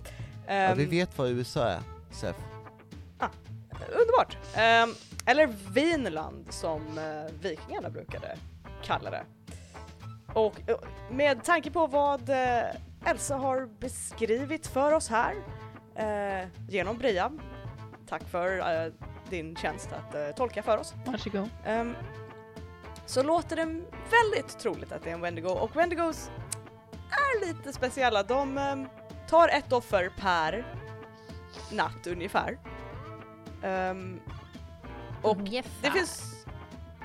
Ja, vi vet vad USA är, Sef. Underbart! Ehm, eller Vinland som uh, vikingarna brukade kalla det. Och eh, med tanke på vad eh, Elsa har beskrivit för oss här eh, genom Bria, tack för eh, din tjänst att eh, tolka för oss, Varsågod. Ehm, så låter det väldigt troligt att det är en Wendigo och Wendigos är lite speciella. De ehm, tar ett offer per natt ungefär. Ehm, och Ungefär. det finns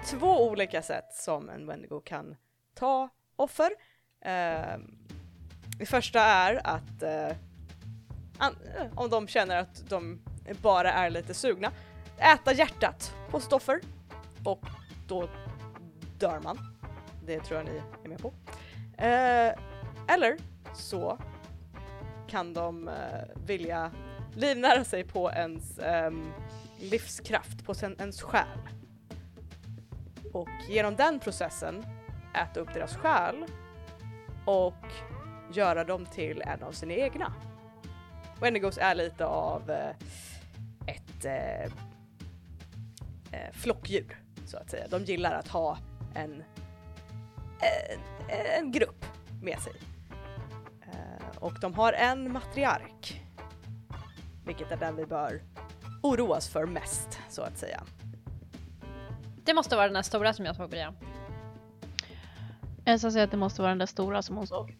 två olika sätt som en Wendigo kan ta offer. Eh, det första är att eh, an- eh, om de känner att de bara är lite sugna, äta hjärtat på sitt offer och då dör man. Det tror jag ni är med på. Eh, eller så kan de eh, vilja livnära sig på ens eh, livskraft, på sen, ens själ. Och genom den processen äta upp deras själ och göra dem till en av sina egna. Wendigos är lite av eh, ett eh, eh flockdjur så att säga. De gillar att ha en, en, en grupp med sig. Eh, och de har en matriark. Vilket är den vi bör oroas för mest så att säga. Det måste vara den här stora som jag såg bredvid. Elsa säger att det måste vara den där stora som hon såg.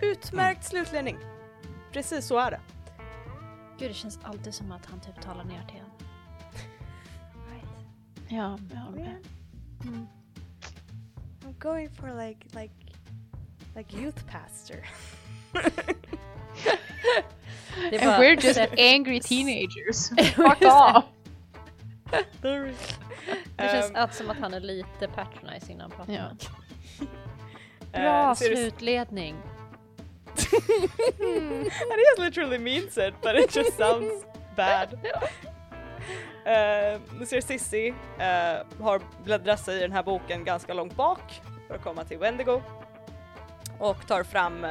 Utmärkt slutledning. Precis så är det. Gud, det känns alltid som att han typ talar ner till en. Ja, jag håller med. Mm. I'm going for like like like youth pastor. And bara- we're just angry teenagers. Fuck off! Det känns allt som att han är lite patronizing när han pratar. Ja. Bra ser du- slutledning. And he has literally means it but it just sounds bad. Eh, uh, nu Sissi uh, har bläddrat sig i den här boken ganska långt bak för att komma till Wendigo och tar fram uh,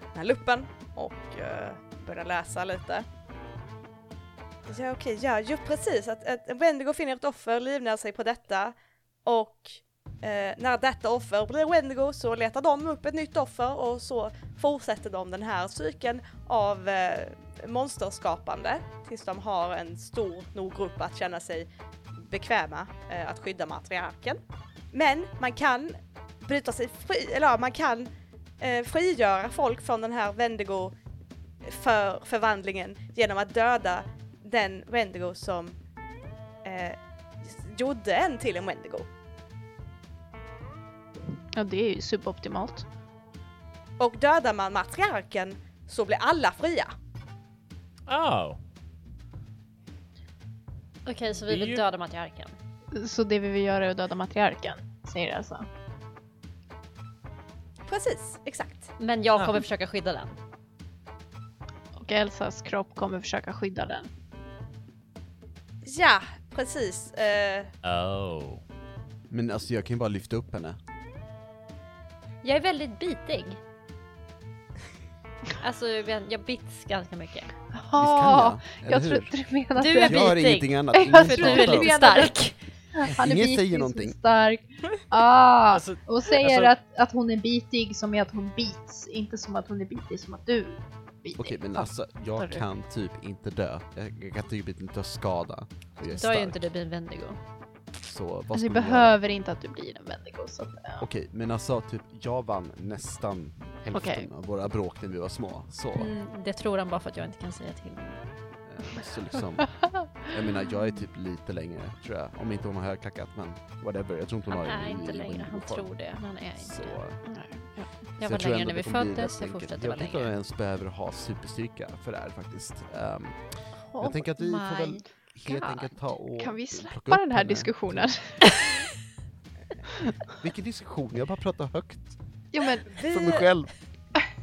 den här luppen och uh, börjar läsa lite. Ja okej, ja ju precis att, att Wendigo finner ett offer, livnär sig på detta och eh, när detta offer blir Wendigo så letar de upp ett nytt offer och så fortsätter de den här cykeln av eh, monsterskapande tills de har en stor nog grupp att känna sig bekväma eh, att skydda matriarken. Men man kan bryta sig fri, eller ja, man kan eh, frigöra folk från den här Wendigo för förvandlingen genom att döda den Wendigo som eh, gjorde en till en Wendigo. Ja, det är ju suboptimalt. Och dödar man matriarken så blir alla fria. Oh. Okej, så Det vi vill döda matriarken. Så det vi vill göra är att döda matriarken, säger Elsa. Precis, exakt. Men jag kommer Ja. försöka skydda den. Och Elsas kropp kommer försöka skydda den. Ja, precis. Eh, Oh. Men alltså jag kan ju bara lyfta upp henne. Jag är väldigt bitig. Alltså jag, jag bits ganska mycket. Visst Ja, kan jag? jag tror du menar Du är Jag gör bitig. ingenting annat. Jag För du är lite menade- stark. Han är Ingen bitig säger någonting. stark. Ah, Alltså, och säger alltså- att, att hon är bitig som är att hon bits, inte som att hon är bitig som att du bitig. Okej men alltså, jag kan typ inte dö. Jag, jag kan typ inte ta skada. Jag är Då är ju inte du en Wendigo. Så vad Alltså, vi behöver inte att du blir en Wendigo. Så att, ja. Okej, men alltså typ, jag vann nästan hälften Okej. av våra bråk när vi var små. Så, Mm, det tror han bara för att jag inte kan säga till. eh, så liksom, jag menar jag är typ lite längre tror jag. Om inte hon har högklackat men whatever. Jag tror inte hon Han har är i- inte i längre, han Wendigo-form. tror det, men han är Så, inte. Jag så var tror längre ändå när vi det kommer bli föddes, rätt jag enkelt. fortsätter vara Jag vet inte om jag längre. ens behöver ha superstyrka för det här faktiskt. Ehm, Oh jag tänker att vi får väl helt God. enkelt ta och Kan vi släppa upp den här henne. diskussionen? Vilken diskussion? Jag bara pratar högt Jo men, för mig vi, själv.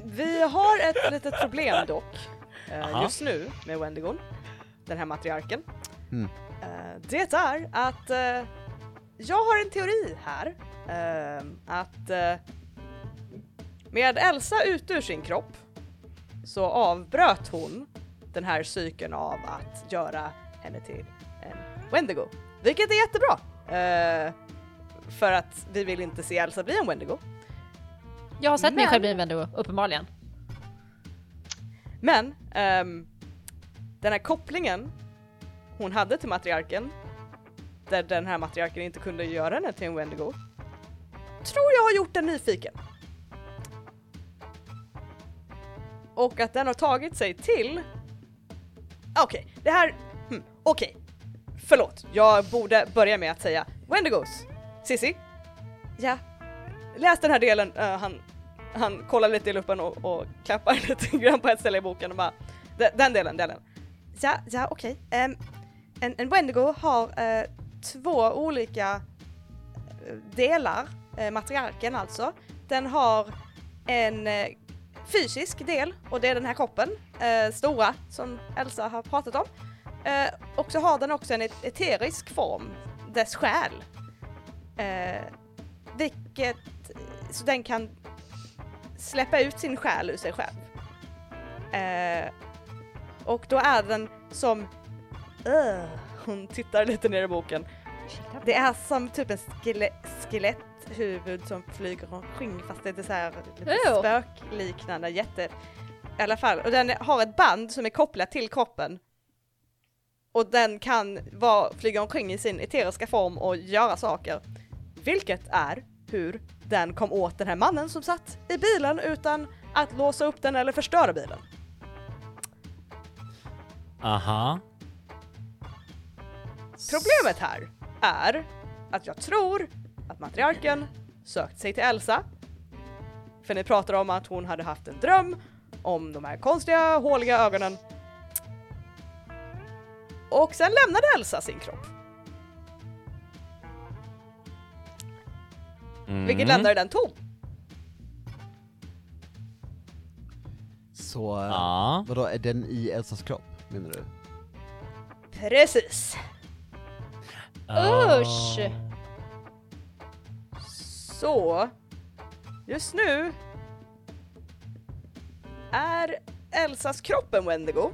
vi har ett litet problem dock eh, Aha. just nu med Wendigon, den här matriarken. Mm. Eh, det är att eh, jag har en teori här eh, att med Elsa ute ur sin kropp så avbröt hon den här cykeln av att göra henne till en Wendigo. Vilket är jättebra! Eh, för att vi vill inte se Elsa bli en Wendigo. Jag har sett mig Men- själv bli en Wendigo, uppenbarligen. Men ehm, den här kopplingen hon hade till matriarken, där den här matriarken inte kunde göra henne till en Wendigo, tror jag har gjort den nyfiken. Och att den har tagit sig till... Okej, det här... Hmm, Okej, förlåt. Jag borde börja med att säga Wendigos. Sissi? Ja, läs den här delen, Eh, han, han kollar lite i luppen och, och klappar lite grann på ett ställe i boken och bara, "Den- delen, delen. Ja, ja okej. Ehm, en, en Wendigo har eh, två olika eh, delar, eh, matriarken alltså. Den har en eh, fysisk del och det är den här kroppen, eh, stora, som Elsa har pratat om. Eh, och så har den också en et- eterisk form, dess själ. Eh, vilket, så den kan släppa ut sin själ ur sig själv. Eh, och då är den som, Ugh, hon tittar lite ner i boken, det är som typ en skele skeletthuvud som flyger omkring fast det är så här lite spökliknande jätte... I alla fall, och den har ett band som är kopplat till kroppen. Och den kan vara, flyga omkring i sin eteriska form och göra saker. Vilket är hur den kom åt den här mannen som satt i bilen utan att låsa upp den eller förstöra bilen. Aha. Problemet här är att jag tror att matriarken sökt sig till Elsa. För ni pratar om att hon hade haft en dröm om de här konstiga håliga ögonen. Och sen lämnade Elsa sin kropp, Mm. vilket lämnade den tom. Så, Ja. vadå, är den i Elsas kropp, menar du? Precis. Usch! Så, just nu är Elsas kropp en Wendigo.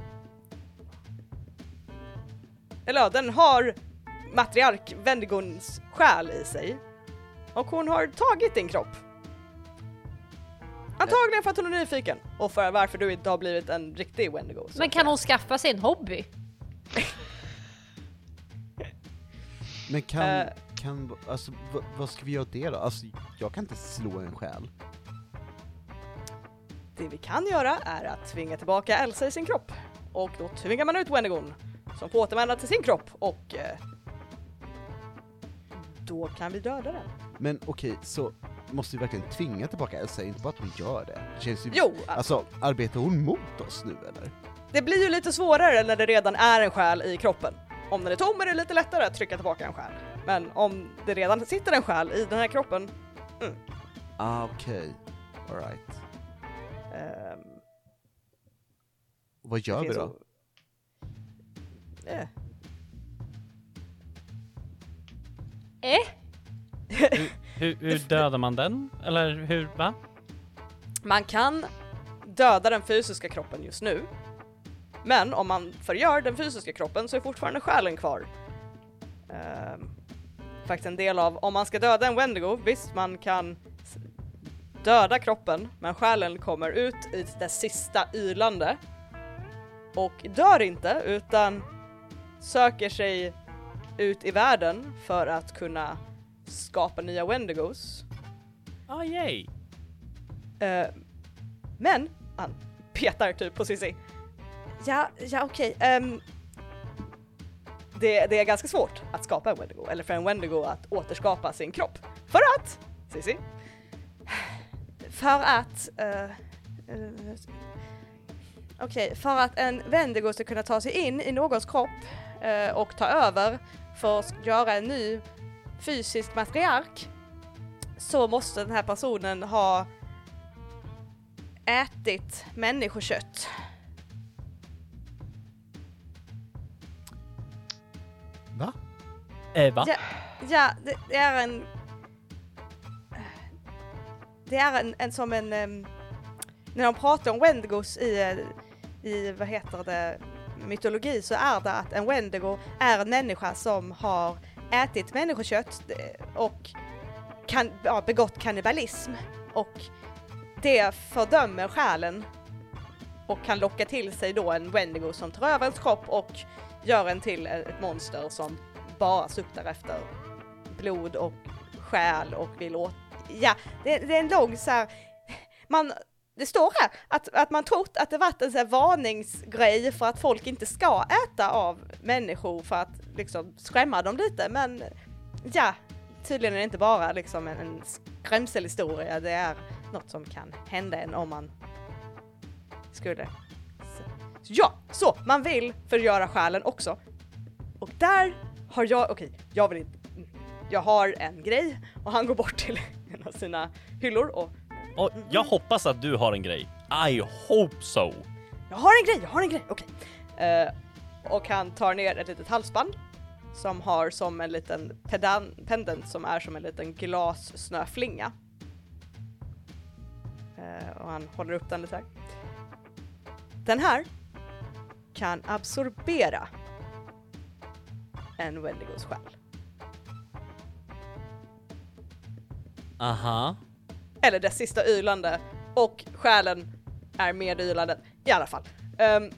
Eller ja, den har matriark Wendigons själ i sig. Och hon har tagit din kropp. Antagligen för att hon är nyfiken och för varför du inte har blivit en riktig Wendigo. Men kan hon skaffa sig en hobby? Men kan, Eh. kan, alltså vad ska vi göra åt det då? Alltså, jag kan inte slå en själ. Det vi kan göra är att tvinga tillbaka Elsa i sin kropp. Och då tvingar man ut Wendigon som får återvända till sin kropp och eh, då kan vi döda den. Men okej, så måste vi verkligen tvinga tillbaka Elsa, inte bara att vi gör det. Det känns ju... Jo, Alltså, arbetar hon mot oss nu eller? det blir ju lite svårare när det redan är en själ i kroppen. Om den är tom är det lite lättare att trycka tillbaka en själ. Men om det redan sitter en själ i den här kroppen, Ah, okej. Alright. ehm, Vad gör vi då? O- Eh, Eh? Hur, hur dödar man den? Eller hur, va? Man kan döda den fysiska kroppen just nu. Men om man förgör den fysiska kroppen så är fortfarande själen kvar. Ehm, faktiskt en del av, om man ska döda en Wendigo, visst man kan döda kroppen, men själen kommer ut i dess sista ylande och dör inte utan söker sig ut i världen för att kunna skapa nya Wendigos. Ah, yay! Eh, men, han petar typ på Cissi. Ja, ja okej. ehm, det, det är ganska svårt att skapa en Wendigo, eller för en Wendigo att återskapa sin kropp. För att, Cissi, för att, eh, eh, okej, för att en Wendigo ska kunna ta sig in i någons kropp eh, och ta över för att göra en ny fysisk matriark så måste den här personen ha ätit människokött. Va? Eh, va? Ja, ja det, det är en... Det är en, en som en... em, när de pratar om Wendigos i, eh, i, vad heter det, mytologi så är det att en Wendigo är en människa som har ätit människokött eh, och kan, ja, begått kannibalism. Och det fördömer själen och kan locka till sig då en Wendigo som tar över ens kropp och gör en till ett monster som bara suktar efter blod och själ och vill åt... Ja, det, det är en lång så här... Man, det står här att, att man trott att det varit en sån här varningsgrej för att folk inte ska äta av människor för att liksom skrämma dem lite, men ja, tydligen är det inte bara liksom en, en skrämselhistoria, det är något som kan hända en om man skulle... Så, ja, så man vill förgöra själen också. Och där har jag, okej, jag vill inte, mm, jag har en grej och han går bort till en av sina hyllor och och jag hoppas att du har en grej. I hope so. Jag har en grej, jag har en grej, okej. Eh, och han tar ner ett litet halsband som har som en liten pedan, pendant som är som en liten glassnöflinga. Eh, och han håller upp den lite här. Den här kan absorbera en Wendigos själ. Aha. Eller dess sista ylande och själen är med ylanden i alla fall. Um,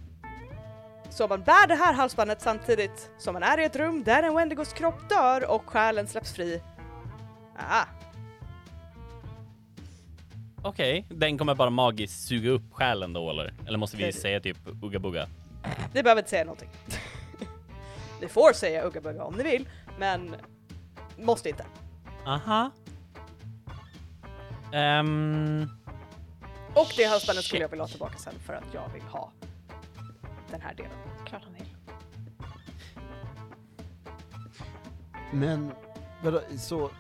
så man bär det här halsbandet samtidigt som man är i ett rum där en Wendigos kropp dör och själen släpps fri. Ah, Okej, den kommer bara magiskt suga upp själen då eller? Eller måste vi säga typ ugga bugga? ni behöver inte säga någonting. ni får säga ugga bugga om ni vill, men måste inte. Aha. Ehm, Och det halsbandet skulle jag vilja ha tillbaka sen för att jag vill ha den här delen. Klart han vill. Men, vadå, så...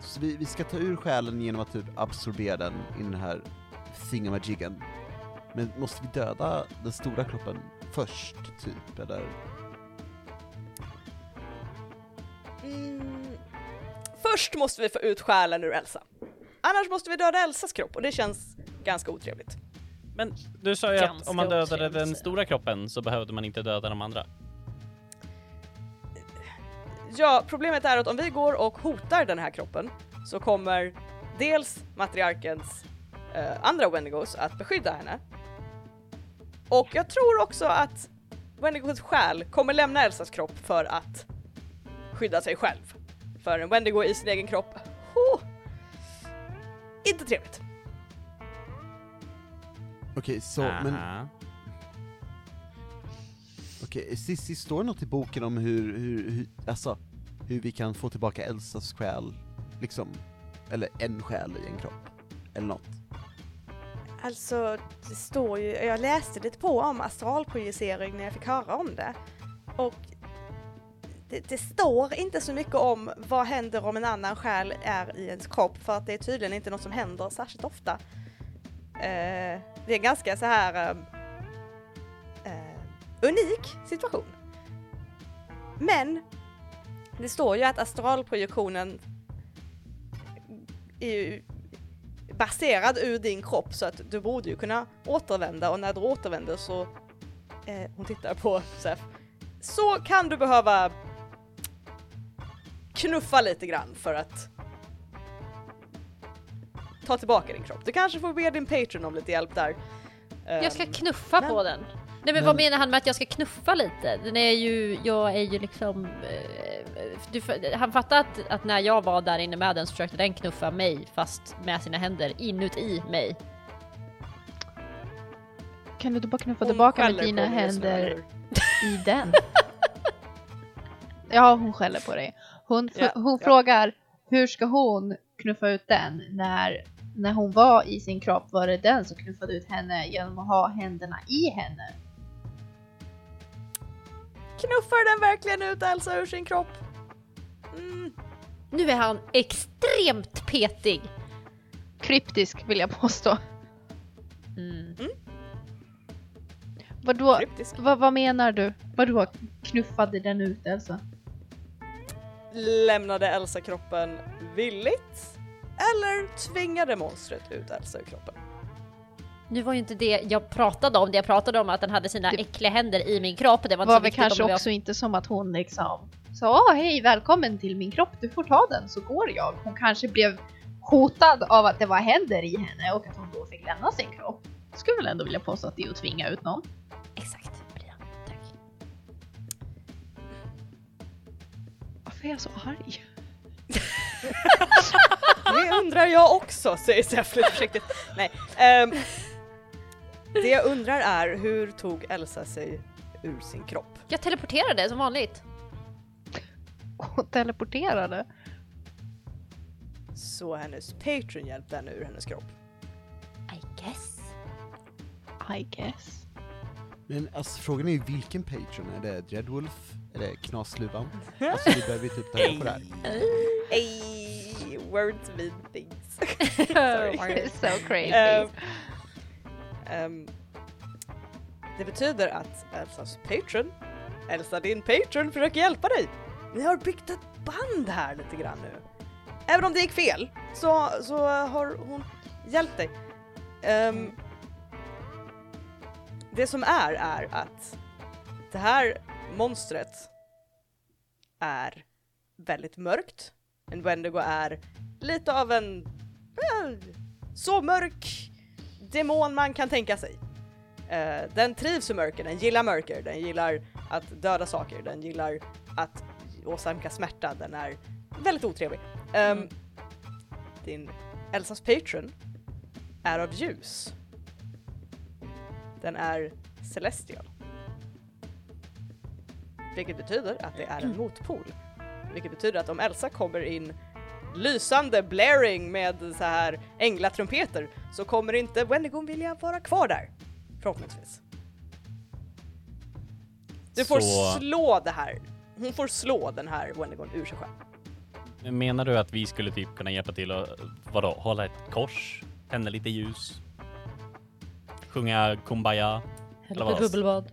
Så vi, vi ska ta ur själen genom att typ absorbera den i den här thingamajiggen. Men måste vi döda den stora kroppen först, typ, eller? Mm. Först måste vi få ut själen ur Elsa. Annars måste vi döda Elsas kropp och det känns ganska otrevligt. men du sa ju att om man dödade den stora kroppen så behövde man inte döda de andra. Ja, problemet är att om vi går och hotar den här kroppen så kommer dels matriarkens eh, andra Wendigos att beskydda henne. Och jag tror också att Wendigos själ kommer lämna Elsas kropp för att skydda sig själv. För en Wendigo i sin egen kropp, oh, inte trevligt. Okej, så, men Aha. Okej, Cissi, står det något i boken om hur, hur, hur, alltså, hur vi kan få tillbaka Elsas själ, liksom, eller en själ i en kropp? Eller något? Alltså, det står ju, jag läste lite på om astralprojicering när jag fick höra om det. Och det, det står inte så mycket om vad händer om en annan själ är i ens kropp för att det är tydligen inte något som händer särskilt ofta. Eh, det är en ganska så här eh, eh unik situation. Men det står ju att astralprojektionen är ju baserad ur din kropp så att du borde ju kunna återvända och när du återvänder så, eh, hon tittar på Sef, så kan du behöva knuffa lite grann för att ta tillbaka din kropp. Du kanske får be din patron om lite hjälp där. Jag ska Ehm, knuffa men- på den. Nej men, men- vad menar han med att jag ska knuffa lite? Den är ju, jag är ju liksom... eh, Du, han fattar att, att när jag var där inne med den så försökte den knuffa mig fast med sina händer inuti mig. Kan du då bara knuffa hon tillbaka med dina händer i den? ja, hon skäller på dig. Hon, Ja, hon ja. frågar hur ska hon knuffa ut den när, när hon var i sin kropp var det den som knuffade ut henne genom att ha händerna i henne. Knuffar den verkligen ut Elsa ur sin kropp? Mm, Nu är han extremt petig. Kryptisk vill jag påstå. Mm. Vadå, kryptisk. vad, vad menar du? Vadå knuffade den ut Elsa? Lämnade Elsa kroppen villigt? Eller tvingade monstret ut Elsa ur kroppen? Nu var ju inte det jag pratade om, det jag pratade om att den hade sina äckliga händer i min kropp. Det var var väl kanske jag- också inte som att hon liksom sa "Åh, hej välkommen till min kropp, du får ta den så går jag. Hon kanske blev hotad av att det var händer i henne och att hon då fick lämna sin kropp. Skulle väl ändå vilja påstå att det är att tvinga ut någon. Exakt, Varför är jag så arg? Det undrar jag också, säger Zeff lite försiktigt. Nej. ehm, det jag undrar är, hur tog Elsa sig ur sin kropp? Jag teleporterade som vanligt. Hon teleporterade. Så hennes patron hjälpte henne ur hennes kropp. I guess. I guess. Men alltså frågan är ju vilken patron, är det Dreadwolf? Det Knasluvan? Alltså vi behöver ju typ ta reda på det här. Ey, words mean things. Sorry. so crazy. Ehm, ehm, det betyder att Elsas patron, Elsa din patron, försöker hjälpa dig. Ni har byggt ett band här lite grann nu. Även om det gick fel så, så har hon hjälpt dig. Ehm, det som är, är att det här monstret är väldigt mörkt. En Wendigo är lite av en eh, så mörk demon man kan tänka sig. Eh, den trivs i mörker, den gillar mörker, den gillar att döda saker, den gillar att åsamka smärta, den är väldigt otrevlig. Ehm, Din Elsas patron är av ljus. Den är celestial. Vilket betyder att det är en motpol. Vilket betyder att om Elsa kommer in lysande blaring med så här änglatrumpeter så kommer inte Wendigon vilja vara kvar där. Förhoppningsvis. Du får Så- slå det här. Hon får slå den här Wendigon ur sig själv. Menar du att vi skulle typ kunna hjälpa till att, vadå, hålla ett kors, tända lite ljus, sjunga Kumbaya? Ett bubbelbad.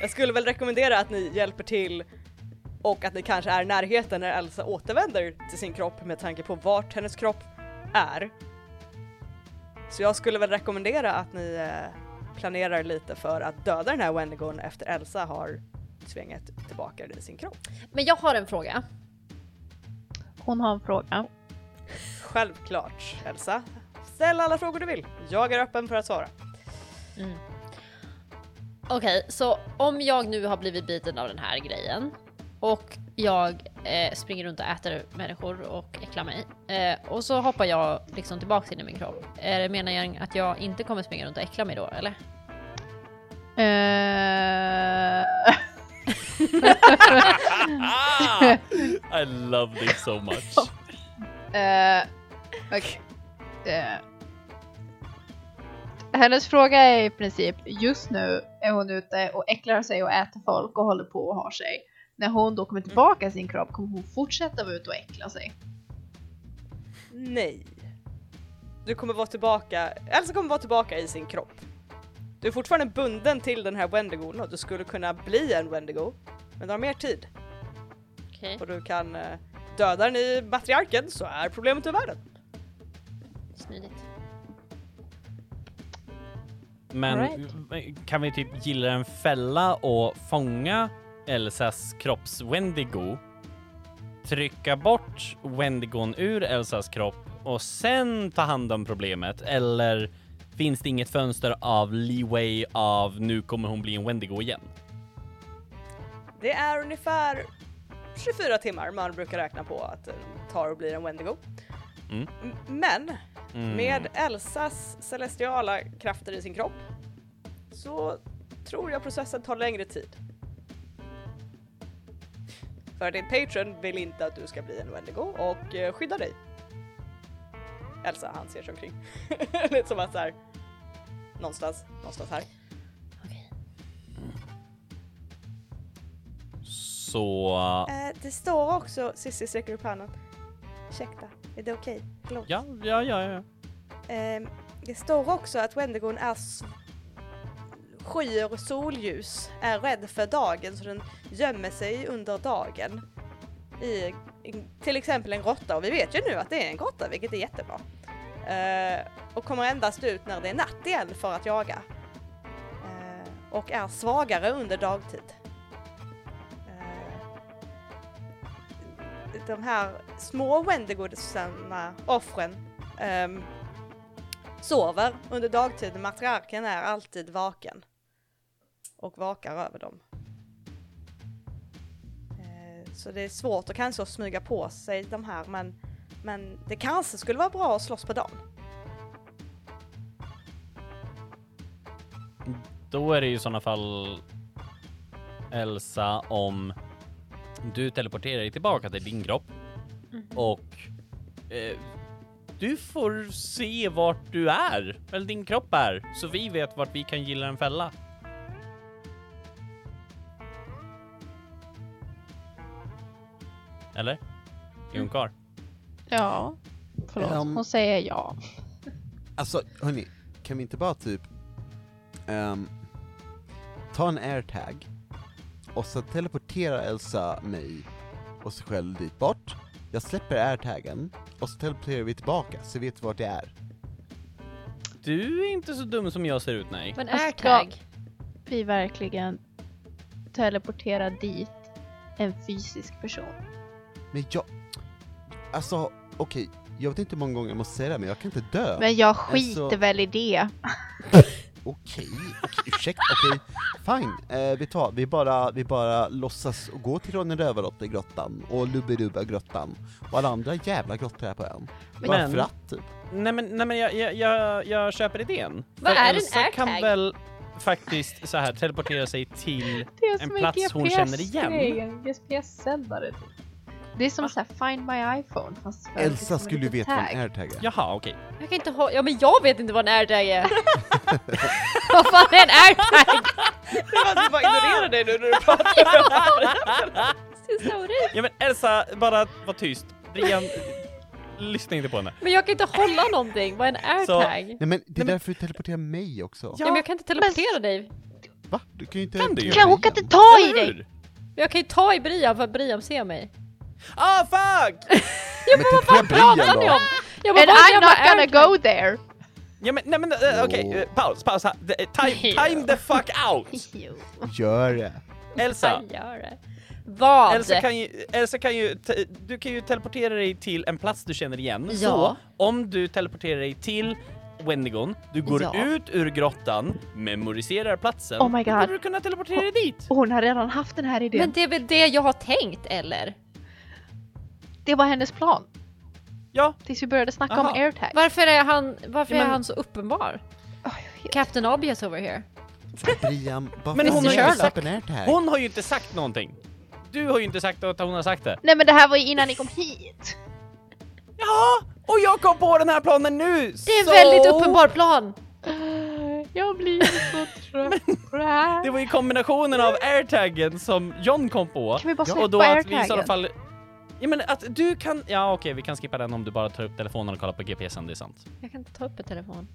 Jag skulle väl rekommendera att ni hjälper till och att ni kanske är i närheten när Elsa återvänder till sin kropp med tanke på vart hennes kropp är. Så jag skulle väl rekommendera att ni eh, planerar lite för att döda den här Wendigon efter Elsa har svingat tillbaka i sin kropp. Men jag har en fråga. Hon har en fråga. Självklart Elsa. Ställ alla frågor du vill. Jag är öppen för att svara. Okej, så om jag nu har blivit biten av den här grejen och jag eh, springer runt och äter människor och äcklar mig eh, och så hoppar jag liksom tillbaks in i min kropp. Är det meningen att jag inte kommer springa runt och äckla mig då eller? Ah! I love this so much. eh, okej. Eh. Hennes fråga är i princip, just nu är hon ute och äcklar sig och äter folk och håller på och har sig. När hon då kommer tillbaka i sin kropp kommer hon fortsätta vara ute och äckla sig. Nej. Du kommer vara tillbaka, Elsa kommer vara tillbaka i sin kropp. Du är fortfarande bunden till den här Wendigon och du skulle kunna bli en Wendigo. Men du har mer tid Okej. och du kan eh, döda den i matriarken så är problemet ur världen. Smidigt. Men kan vi typ gilla en fälla och fånga Elsas kropps-Wendigo, trycka bort Wendigon ur Elsas kropp och sen ta hand om problemet? Eller finns det inget fönster av leeway av nu kommer hon bli en Wendigo igen? Det är ungefär 24 timmar man brukar räkna på att det tar och blir en Wendigo. Mm. Men Mm. med Elsas celestiala krafter i sin kropp så tror jag processen tar längre tid. För din patron vill inte att du ska bli en Wendigo och eh, skydda dig. Elsa, han ser sig omkring. Lite som att såhär, någonstans, någonstans här. Okej. Så... Eh, det står också, Cissi sträcker upp handen. Ursäkta, är det okej? Förlåt. Ja, ja, ja, ja. Ehm, det står också att Wendigon är s- skyer solljus, är rädd för dagen så den gömmer sig under dagen. I, till exempel en grotta och vi vet ju nu att det är en grotta vilket är jättebra. Eh, och kommer endast ut när det är natt igen för att jaga. Eh, och är svagare under dagtid. De här små Wendigosarna, offren, um, sover under dagtid. Matriarken är alltid vaken och vakar över dem. Uh, Så det är svårt att kanske smyga på sig de här men, men det kanske skulle vara bra att slåss på dagen. Då är det ju i sådana fall Elsa om du teleporterar dig tillbaka till din kropp och eh, du får se vart du är, eller din kropp är, så vi vet vart vi kan gilla en fälla. Eller? Är hon kvar? Ja, förlåt. Ehm. Hon säger ja. Alltså, hörni, kan vi inte bara typ ehm, ta en airtag och så teleporterar Elsa mig och sig själv dit bort. Jag släpper airtagen och så teleporterar vi tillbaka så vi vet vart det är. Du är inte så dum som jag ser ut, nej. Men airtag. Vi verkligen teleporterar dit en fysisk person. Men jag, alltså okej, jag vet inte hur många gånger jag måste säga det men jag kan inte dö. Men jag skiter Alltså- väl i det. Okej, okej, ursäkta, okej, fine. Eh, vi tar, vi bara, vi bara låtsas och gå till Ronny Rövardotter-grottan och Lubbe-Dubba-grottan och alla andra jävla grottor här på ön. Men- för att, typ. Nej men, nej, men jag, jag, jag, jag köper idén. Vad För är en Elsa kan airtag? väl faktiskt så här teleportera sig till Det är En som plats hon känner igen. grej, En GPS-sändare. Det är som så här, find my iPhone fast för Elsa liksom skulle ju veta vad en airtag är. Jaha, okej. Jag kan inte ha, ja men jag vet inte vad en airtag är. vad fan är en airtag? Du bara ignorerar dig nu när du pratar. Ordet. Ja men Elsa, bara var tyst. Brian, lyssna inte på henne. Men jag kan inte hålla någonting, vad är en airtag? Nej men det är men- därför du teleporterar mig också. Ja, men jag kan inte teleportera dig. Va? Du kan ju inte... Kan du? Kan hon kan inte ta i dig! Jag kan ju ta i Brian för att Brian ser mig. Ah fuck! Ja, men vad fan Pratar ni om? Jag bara, And I'm not gonna go there! Ja men nej men eh, okej, eh, paus, paus. här. Det- eh, Time, time the fuck out! Gör det. Elsa, gör det. Vad? Elsa kan ju, Elsa kan ju, du kan ju teleportera dig till en plats du känner igen. Ja. Så om du teleporterar dig till Wendigon, du går Ja. ut ur grottan, memoriserar platsen, Oh my då God. borde du kunna teleportera dig dit. Och hon har redan haft den här idén. Men det är väl det jag har tänkt eller? Det var hennes plan. Ja, Tills vi började snacka Aha. om airtag. Varför är han, varför Ja, men- är han så uppenbar? Oh, Captain Obvious over here. Brian, Men hon har ju släpper sagt- hon har ju inte sagt någonting. Du har ju inte sagt att hon har sagt det. Nej men det här var ju innan ni kom hit. Ja, och jag kom på den här planen nu! Det är en väldigt uppenbar plan. Jag blir så trött på det här. Det var ju kombinationen av airtaggen som John kom på. Kan vi bara Ja, släppa och då att vi i airtaggen? fall... Ja men att du kan... Ja okej, vi kan skippa den om du bara tar upp telefonen och kollar på GPSen, det är sant. Jag kan inte ta upp en telefon.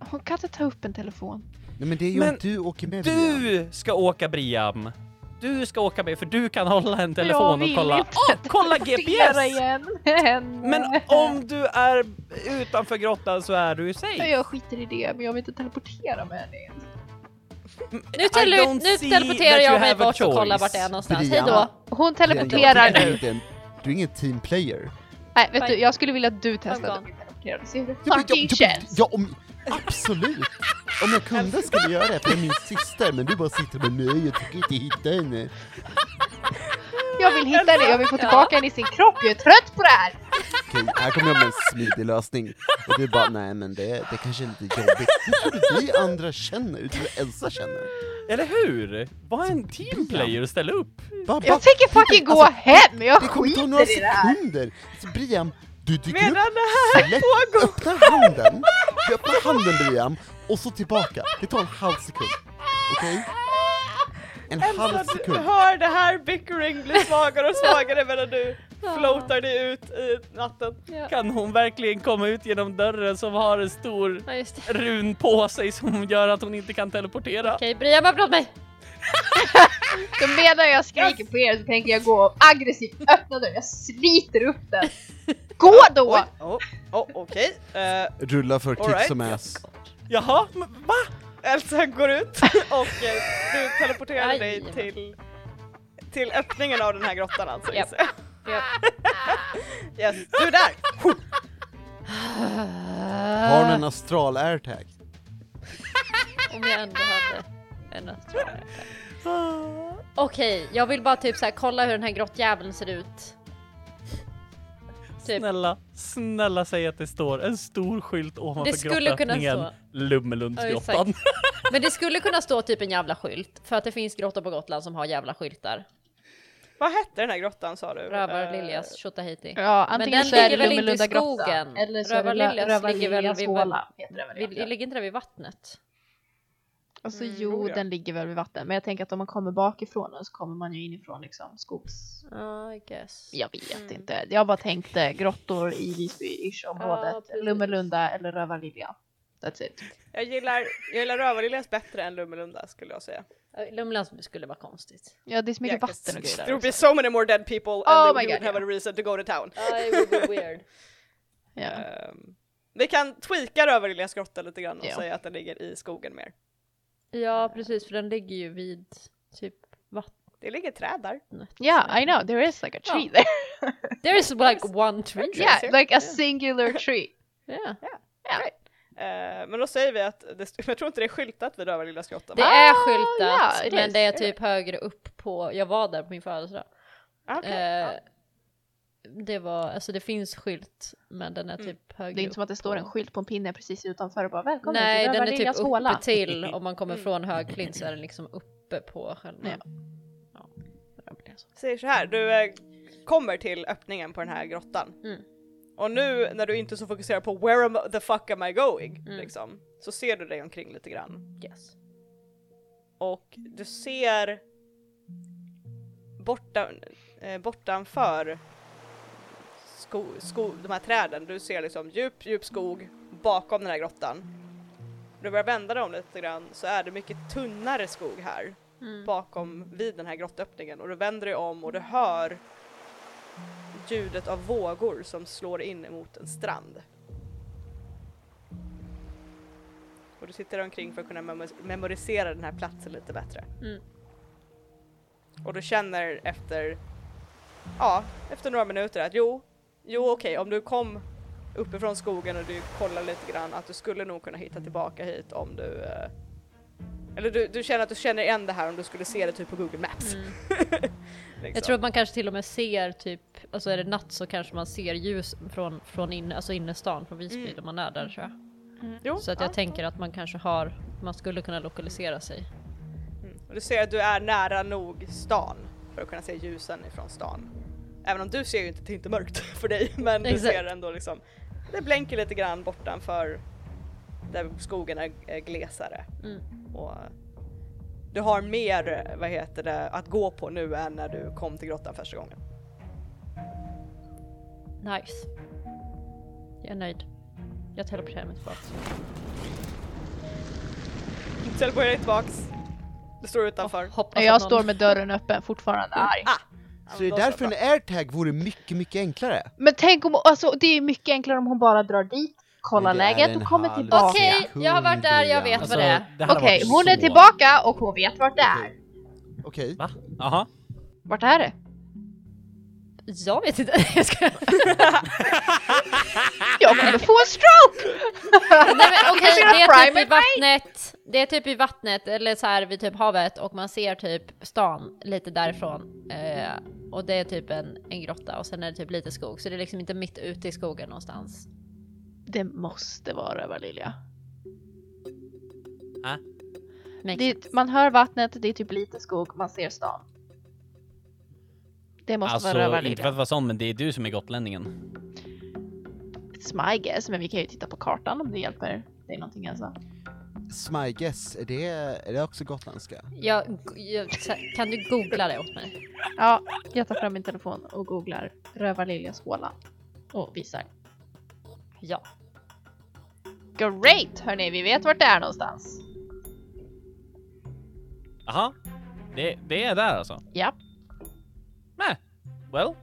Hon kan inte ta upp en telefon. Nej men det är ju Men om du åker med Brian. Du ska åka Briam! Du ska åka med, för du kan hålla en telefon och kolla... Åh, kolla teleportera GPS! igen. Men om du är utanför grottan så är du ju Ja, safe. Jag skiter i det, men jag vill inte teleportera med henne igen. Nu, tele nu teleporterar jag mig bort och kollar vart det är någonstans. Hej då. Hon teleporterar jag nu. Du är ingen teamplayer. Nej, vet Bye. du, jag skulle vilja att du testade Ja, men- fucking ja, ja, känns. Ja, om, absolut! Om jag kunde skulle jag göra det, för jag är min syster, men du bara sitter bara nej, jag tycker inte hitta henne. Jag vill hitta henne, jag vill få tillbaka henne i sin kropp. Jag är trött på det här. Okej, här kommer jag med en smidig lösning. Och du bara, nej men det, det kanske är lite jobbigt. Det tror du vi andra känner, utan vad Elsa känner. Eller hur? Var en teamplayer och ställ upp. Bara, bara, Jag tänker fucking gå alltså, hem, jag Det kommer ta några skiter i det här. sekunder! Så Brian, du dyker Medan upp, det här släpp, pågår. öppnar handen, du öppnar handen Brian, och så tillbaka. Det tar en halv sekund. Okej? En halv Elsa, du sekund. hör det här bickering bli svagare och svagare medan du floatar dig ut i natten. Ja. Kan hon verkligen komma ut genom dörren som har en stor Ja, det. run på sig som gör att hon inte kan teleportera? Okej, Brian var åt mig. Så medan jag skriker på er så tänker jag gå aggressivt öppna dörren, jag sliter upp den. Gå då! Oj, oh, oh, okej. Eh, Rulla för kick Alright. som ass. Jaha, men va? Elsa går ut och eh, du teleporterar dig till, till öppningen av den här grottan alltså. Japp. Yes, du är där! Har hon en astral airtag? Om jag ändå hade en astral. Okej, jag vill bara typ så här kolla hur den här grottjäveln ser ut. Typ. Snälla, snälla säg att det står en stor skylt ovanför Det skulle kunna grottöppningen. stå. Ja, Lummelundsgrottan. Men det skulle kunna stå typ en jävla skylt, för att det finns grottor på Gotland som har jävla skyltar. Vad hette den här grottan sa du? Rövar-Liljas Eh, Tjotahejti. Ja, antingen den så är det ligger väl inte i Lummelunda skogen? eller så är det Rövarliljas Rövarliljas ligger väl vid- håla. Heter det väl Vi, egentligen. ligger inte det vid vattnet? Alltså Mm, jo, den ligger väl vid vatten. Men jag tänker att om man kommer bakifrån den så kommer man ju inifrån liksom skogs... Ja, I guess. Jag vet Mm. inte. Jag bara tänkte grottor i Visby-ish Ja, området. precis. Lummelunda eller Rövarlilja. That's it. Jag gillar, jag gillar Rövarliljas bättre än Lummelunda skulle jag säga. Lumland skulle vara konstigt. Ja, det är så mycket Yeah, vatten och grejer There would där be so many more dead people and Oh they my would God, have ja. a reason to go to town. it would be weird. Ja. Ehm, vi kan tweaka Rövarliljas grotta lite grann och Ja. säga att den ligger i skogen mer. Ja, precis, för den ligger ju vid typ vattnet. Det ligger träd där. Yeah, I know. There is like a tree Ja. there. There is like one tree. yeah, like a Yeah. singular tree. Yeah. Ja. Ehm, men då säger vi att, det, jag tror inte det är skyltat vid Rövarliljas grotta. Det va? är Ah, skyltat, ja, it men det är typ högre upp på, jag var där på min födelsedag. Ah, okej. Eh, Ja. det var, alltså det finns skylt, men den är Mm. typ högre Det är inte som att det står en skylt på en pinne precis utanför och bara välkommen Nej, till den är typ uppe till, om man kommer Mm. från Högklint så är den liksom uppe på själva... Ja. Ja. det. Säger så här, du eh, kommer till öppningen på den här grottan. Mm. Och nu när du inte är så fokuserad på where am, the fuck am I going, Mm. liksom, så ser du dig omkring lite grann. Yes. Och du ser bortan, eh, bortanför sko, sko, de här träden, du ser liksom djup, djup skog bakom den här grottan. Du börjar vända dig om lite grann så är det mycket tunnare skog här Mm. bakom vid den här grottöppningen och du vänder dig om och du hör ljudet av vågor som slår in emot en strand. Och du sitter omkring för att kunna memo- memorisera den här platsen lite bättre. Mm. Och du känner efter, ja, efter några minuter att jo, jo okej, om du kom uppifrån skogen och du kollar lite grann att du skulle nog kunna hitta tillbaka hit om du eh, eller du, du känner att du känner igen det här om du skulle se det typ på Google Maps. Mm. liksom. Jag tror att man kanske till och med ser typ, alltså är det natt så kanske man ser ljus från, från inne, alltså innerstan från Visby Mm. när man är där tror jag. Jo, Så att jag ja. tänker att man kanske har, man skulle kunna lokalisera sig. Mm. Och du ser att du är nära nog stan för att kunna se ljusen ifrån stan. Även om du ser ju inte, det är inte mörkt för dig, men du ser ändå liksom, det blänker lite grann bortanför där skogen är, glesare. Mm. Och du har mer, vad heter det, att gå på nu än när du kom till grottan första gången. Nice. Jag är nöjd. Jag teleporterar mig tillbaka. Teleportera dig tillbaks. Du står utanför. Och hoppas Jag står med dörren öppen fortfarande arg. Ah, Så det är därför en airtag vore mycket, mycket enklare. Men tänk om, alltså det är mycket enklare om hon bara drar dit, är läget och kommer tillbaka. Okej, jag har varit där, jag vet Alltså, vad det är. det hade Okej, varit hon är så- tillbaka och hon vet vart det är. Okej. Va? Jaha. Vart är det? Jag vet inte, jag ska... Jag kommer få en stroke! Nej men okej, Kanske det är typ i vattnet, det är typ i vattnet eller så här vid typ havet och man ser typ stan lite därifrån. Eh, och det är typ en, en grotta och sen är det typ lite skog så det är liksom inte mitt ute i skogen någonstans. Det måste vara Rövarlilja. Makes Det, man hör vattnet, det är typ lite skog, man ser stan. Det måste Alltså, vara inte för att vara sån, men det är du som är gotlänningen. It's my guess, men vi kan ju titta på kartan om det hjälper dig någonting alltså. Guess, är det, är det också gotländska? Jag, kan du googla det åt mig? Ja, jag tar fram min telefon och googlar Rövarliljas håla. Och visar. Ja. Great! Hörni, vi vet vart det är någonstans. Jaha. Det, det är där alltså? Ja. Nej. Well.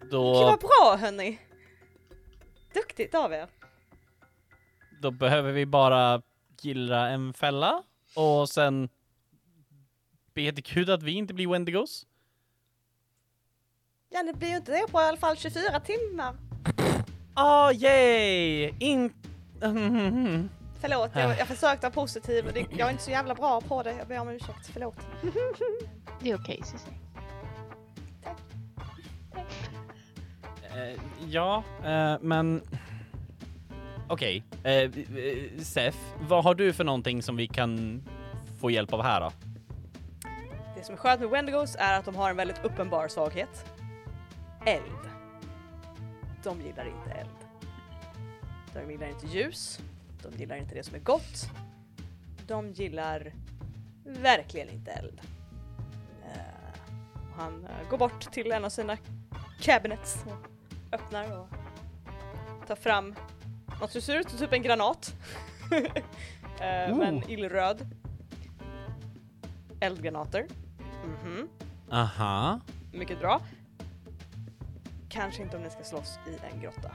Gud Då, vad bra hörni! Duktigt av er! då behöver vi bara gillra en fälla och sen be till gud att vi inte blir Wendigos. Ja det blir ju inte det på i alla fall 24 timmar. Ah, yay! In... Förlåt, jag, jag försökte vara positiv och det, jag är inte så jävla bra på det. Jag ber om ursäkt, förlåt. Det är okej Cissi. Eh, ja, eh, men... Okej, eh, eh, Seth, vad har du för någonting som vi kan få hjälp av här då? Det som är skönt med Wendigos är att de har en väldigt uppenbar svaghet. Eld. De gillar inte eld. De gillar inte ljus. De gillar inte det som är gott. De gillar verkligen inte eld. Och han eh, går bort till en av sina cabinets och öppnar och tar fram något som ser ut som typ en granat. Eh, Men illröd. Eldgranater. Mhm, Aha. mycket bra. Kanske inte om ni ska slåss i en grotta.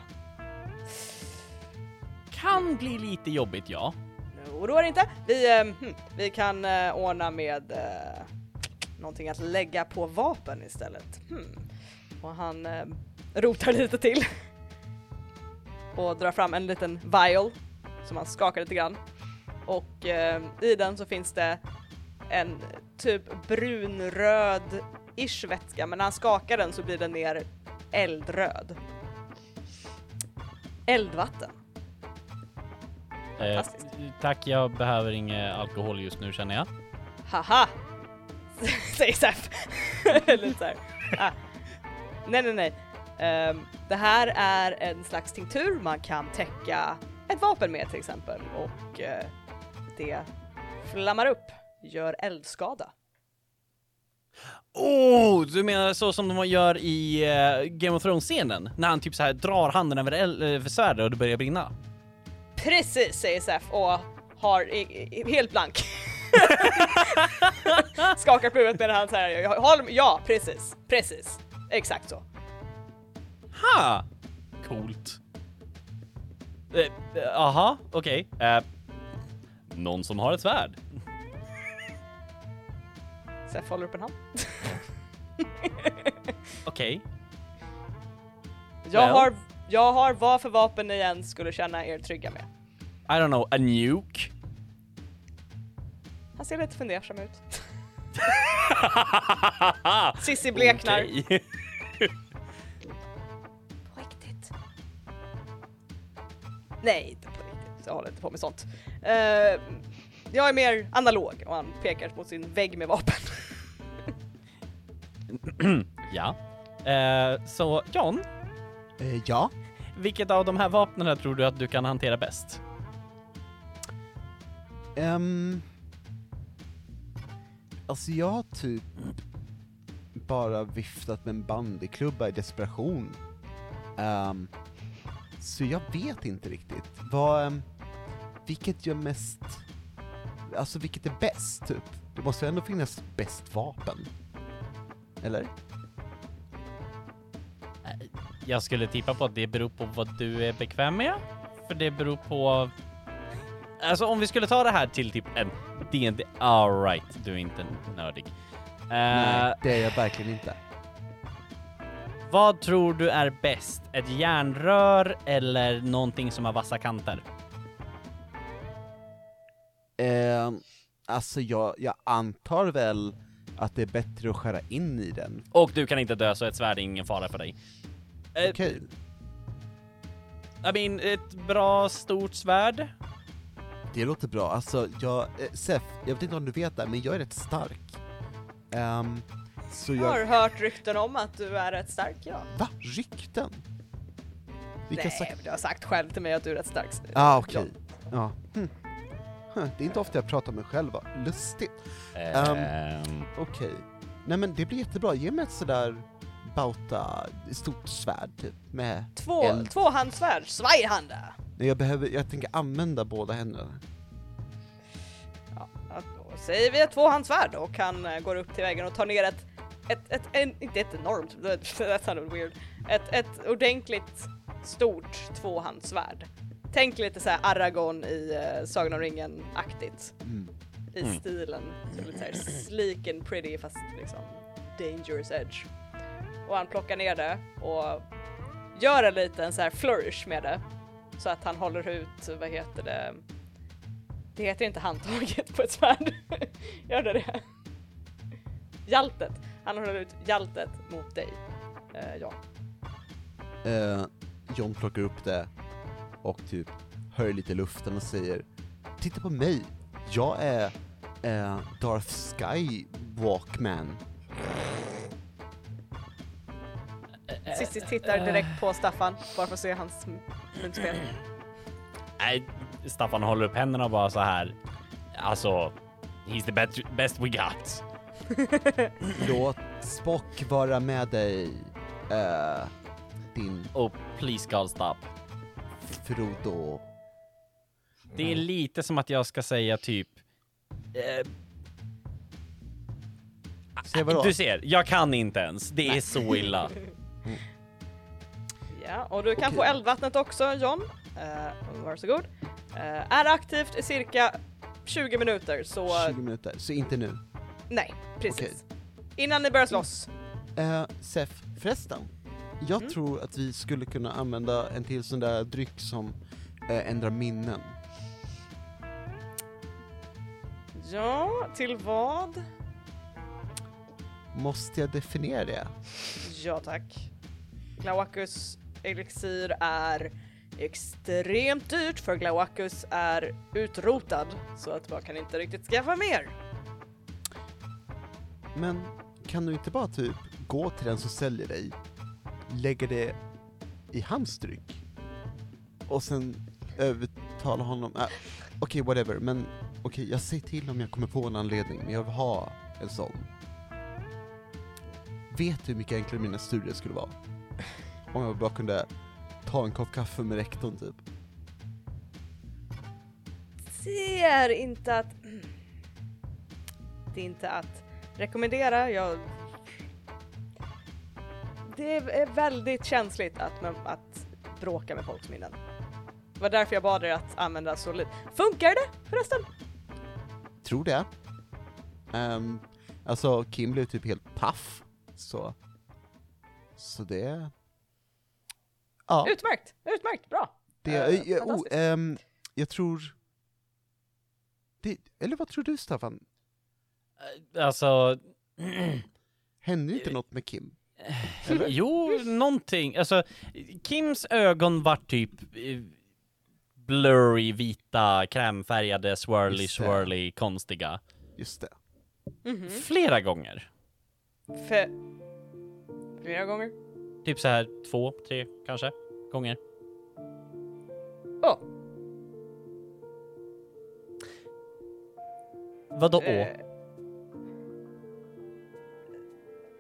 Kan bli lite jobbigt, ja. Oroa er inte. Vi, eh, hm, vi kan eh, ordna med eh, någonting att lägga på vapen istället. Hmm. Och han eh, rotar lite till. Och drar fram en liten vial som han skakar lite grann. Och eh, i den så finns det en typ brunröd-ish vätska men när han skakar den så blir den mer eldröd. Eldvatten. Eh, tack, jag behöver ingen alkohol just nu känner jag. Haha! Säger Seff. Lite såhär. Ah. Nej, nej, nej. Ehm, det här är en slags tinktur man kan täcka ett vapen med till exempel och eh, det flammar upp, gör eldskada. Oh, du menar så som de gör i eh, Game of Thrones-scenen? När han typ så här drar handen över, eh, för svärdet och det börjar brinna? Precis säger Seff och har i, i, helt blank. Skakar på huvudet medan han säger ja, precis, precis, exakt så. Ha! Coolt. Eh, eh, Aha, okej. Eh, någon som har ett svärd? Seff håller upp en hand. Okej. Jag Well. har, jag har vad för vapen ni än skulle känna er trygga med. I don't know, a nuke? Han ser lite fundersam ut. Sissi bleknar. Okej. På riktigt? Nej, inte på riktigt. Jag håller inte på med sånt. Eh, jag är mer analog och han pekar mot sin vägg med vapen. ja. Eh, så John, Eh, ja. vilket av de här vapnen tror du att du kan hantera bäst? Um, alltså jag har typ bara viftat med en bandyklubba i desperation. Ehm, så jag vet inte riktigt. Vad, ehm, vilket gör mest, alltså vilket är bäst typ? Det måste ju ändå finnas bäst vapen. Eller? Jag skulle tippa på att det beror på vad du är bekväm med. För det beror på... Alltså om vi skulle ta det här till typ en D&D... Alright, du är inte nördig. Eh, Nej, det är jag verkligen inte. Vad tror du är bäst? Ett järnrör eller någonting som har vassa kanter? Alltså jag, jag antar väl att det är bättre att skära in i den. Och du kan inte dö så ett svärd är ingen fara för dig. Eh, Okej. I mean, ett bra stort svärd. Det låter bra, alltså jag, eh, Sef, jag vet inte om du vet det, men jag är rätt stark. Ehm, så Jag har jag, hört rykten om att du är rätt stark, ja. va? Rykten? Vilka Nej, sagt? du har sagt själv till mig att du är rätt stark. Ah, okej. Ja. Hm. Det är inte ofta jag pratar om mig själv, va? Lustigt. Ehm, Okej. Nej men det blir jättebra, ge mig ett sådär bauta, stort svärd typ, med Två, eld. tvåhandssvärd, Zweihanda! Nej, jag behöver, jag tänker använda båda händerna. Ja, då säger vi ett tvåhandssvärd och han eh, går upp till väggen och tar ner ett, ett, ett, en, inte ett enormt, that sounded weird, ett, ett ordentligt stort tvåhandssvärd. Tänk lite såhär Aragorn i uh, Sagan om ringen-aktigt Mm. i Mm. stilen. Så lite såhär sleek and pretty fast liksom dangerous edge. Och han plockar ner det och gör en liten så här flourish med det. Så att han håller ut, vad heter det? Det heter inte handtaget på ett svärd. Gör det det? Hjaltet. Han håller ut hjaltet mot dig. Eh, ja. Eh, John plockar upp det och typ höjer lite luften och säger Titta på mig, jag är eh, Darth Walkman. Cissi tittar direkt på Staffan bara för att se hans munspel. Nej, Staffan håller upp händerna och bara så här. Alltså, he's the best, best we got. Låt Spock vara med dig, eh, din Oh, please God stop. Frodo. Det är lite som att jag ska säga typ... Eh, Säg vadå? du ser, jag kan inte ens. Det är så illa. Ja, och du kan Okej. få eldvattnet också John. Uh, varsågod. Uh, är aktivt i cirka 20 minuter så 20 minuter, så inte nu. nej, precis. Innan ni börjar slåss. Eh, Sef, förresten. Jag Mm. tror att vi skulle kunna använda en till sån där dryck som eh, ändrar minnen. Ja, till vad? Måste jag definiera det? Ja tack. Glauacus elixir är extremt dyrt för Glauacus är utrotad så att man kan inte riktigt skaffa mer. Men kan du inte bara typ gå till den som säljer dig, lägger det i hans dryck och sen övertalar honom, äh, okej whatever, men okej jag säger till om jag kommer på en anledning, men jag vill ha en sån. Vet du hur mycket enklare mina studier skulle vara? Om jag bara kunde ta en kopp kaffe med rektorn typ. Det är inte att... Det är inte att rekommendera, jag... Det är väldigt känsligt att, men, att bråka med folks minnen. Det var därför jag bad er att använda så lite. Funkar det förresten? Tror det. Um, alltså Kim blev typ helt paff, så... Så det... Ja. Utmärkt, utmärkt, bra. Det, Eh, eh, oh, ehm, jag tror... Det, eller vad tror du Staffan? Alltså, Hände inte något med Kim? Jo, någonting. Alltså, Kims ögon var typ eh, blurry, vita, krämfärgade, swirly, swirly, konstiga. Just det. Mhm. Flera gånger. För... Flera gånger? Typ så här två, tre kanske gånger. Åh, Vadå? Eh,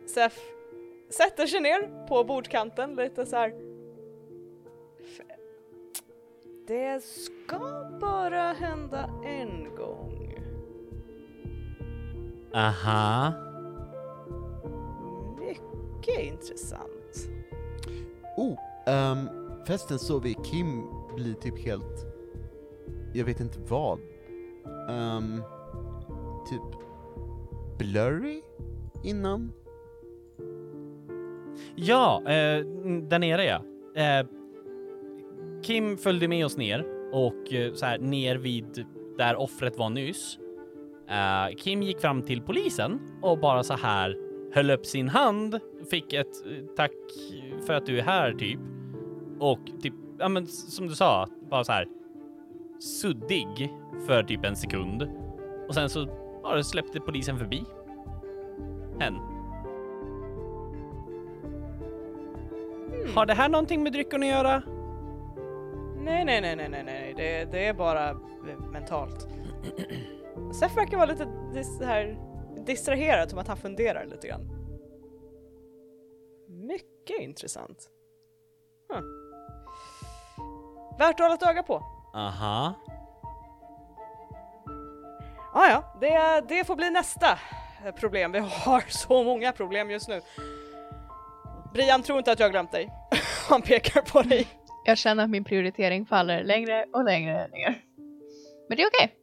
Sef sätter sig ner på bordskanten lite så här. Det ska bara hända en gång. Aha. Mycket intressant. Oh, um, förresten såg vi Kim bli typ helt... Jag vet inte vad. Ehm, typ blurry innan? Ja, eh, där nere ja. Eh, Kim följde med oss ner och eh, så här ner vid där offret var nyss. Eh, Kim gick fram till polisen och bara så här höll upp sin hand, fick ett eh, tack för att du är här typ. Och typ, ja men som du sa, bara så här suddig för typ en sekund. Och sen så bara släppte polisen förbi. Hen. Har det här någonting med drycken att göra? Nej, nej, nej, nej, nej, nej, det, det är bara mentalt. Sef verkar vara lite dis- här distraherad, som att han funderar lite grann. Mycket intressant. Huh. Värt att hålla ett öga på. Aha. Ah, ja, det, det får bli nästa problem. Vi har så många problem just nu. Brian tror inte att jag har glömt dig. Han pekar på dig. Jag känner att min prioritering faller längre och längre ner. Men det är okej.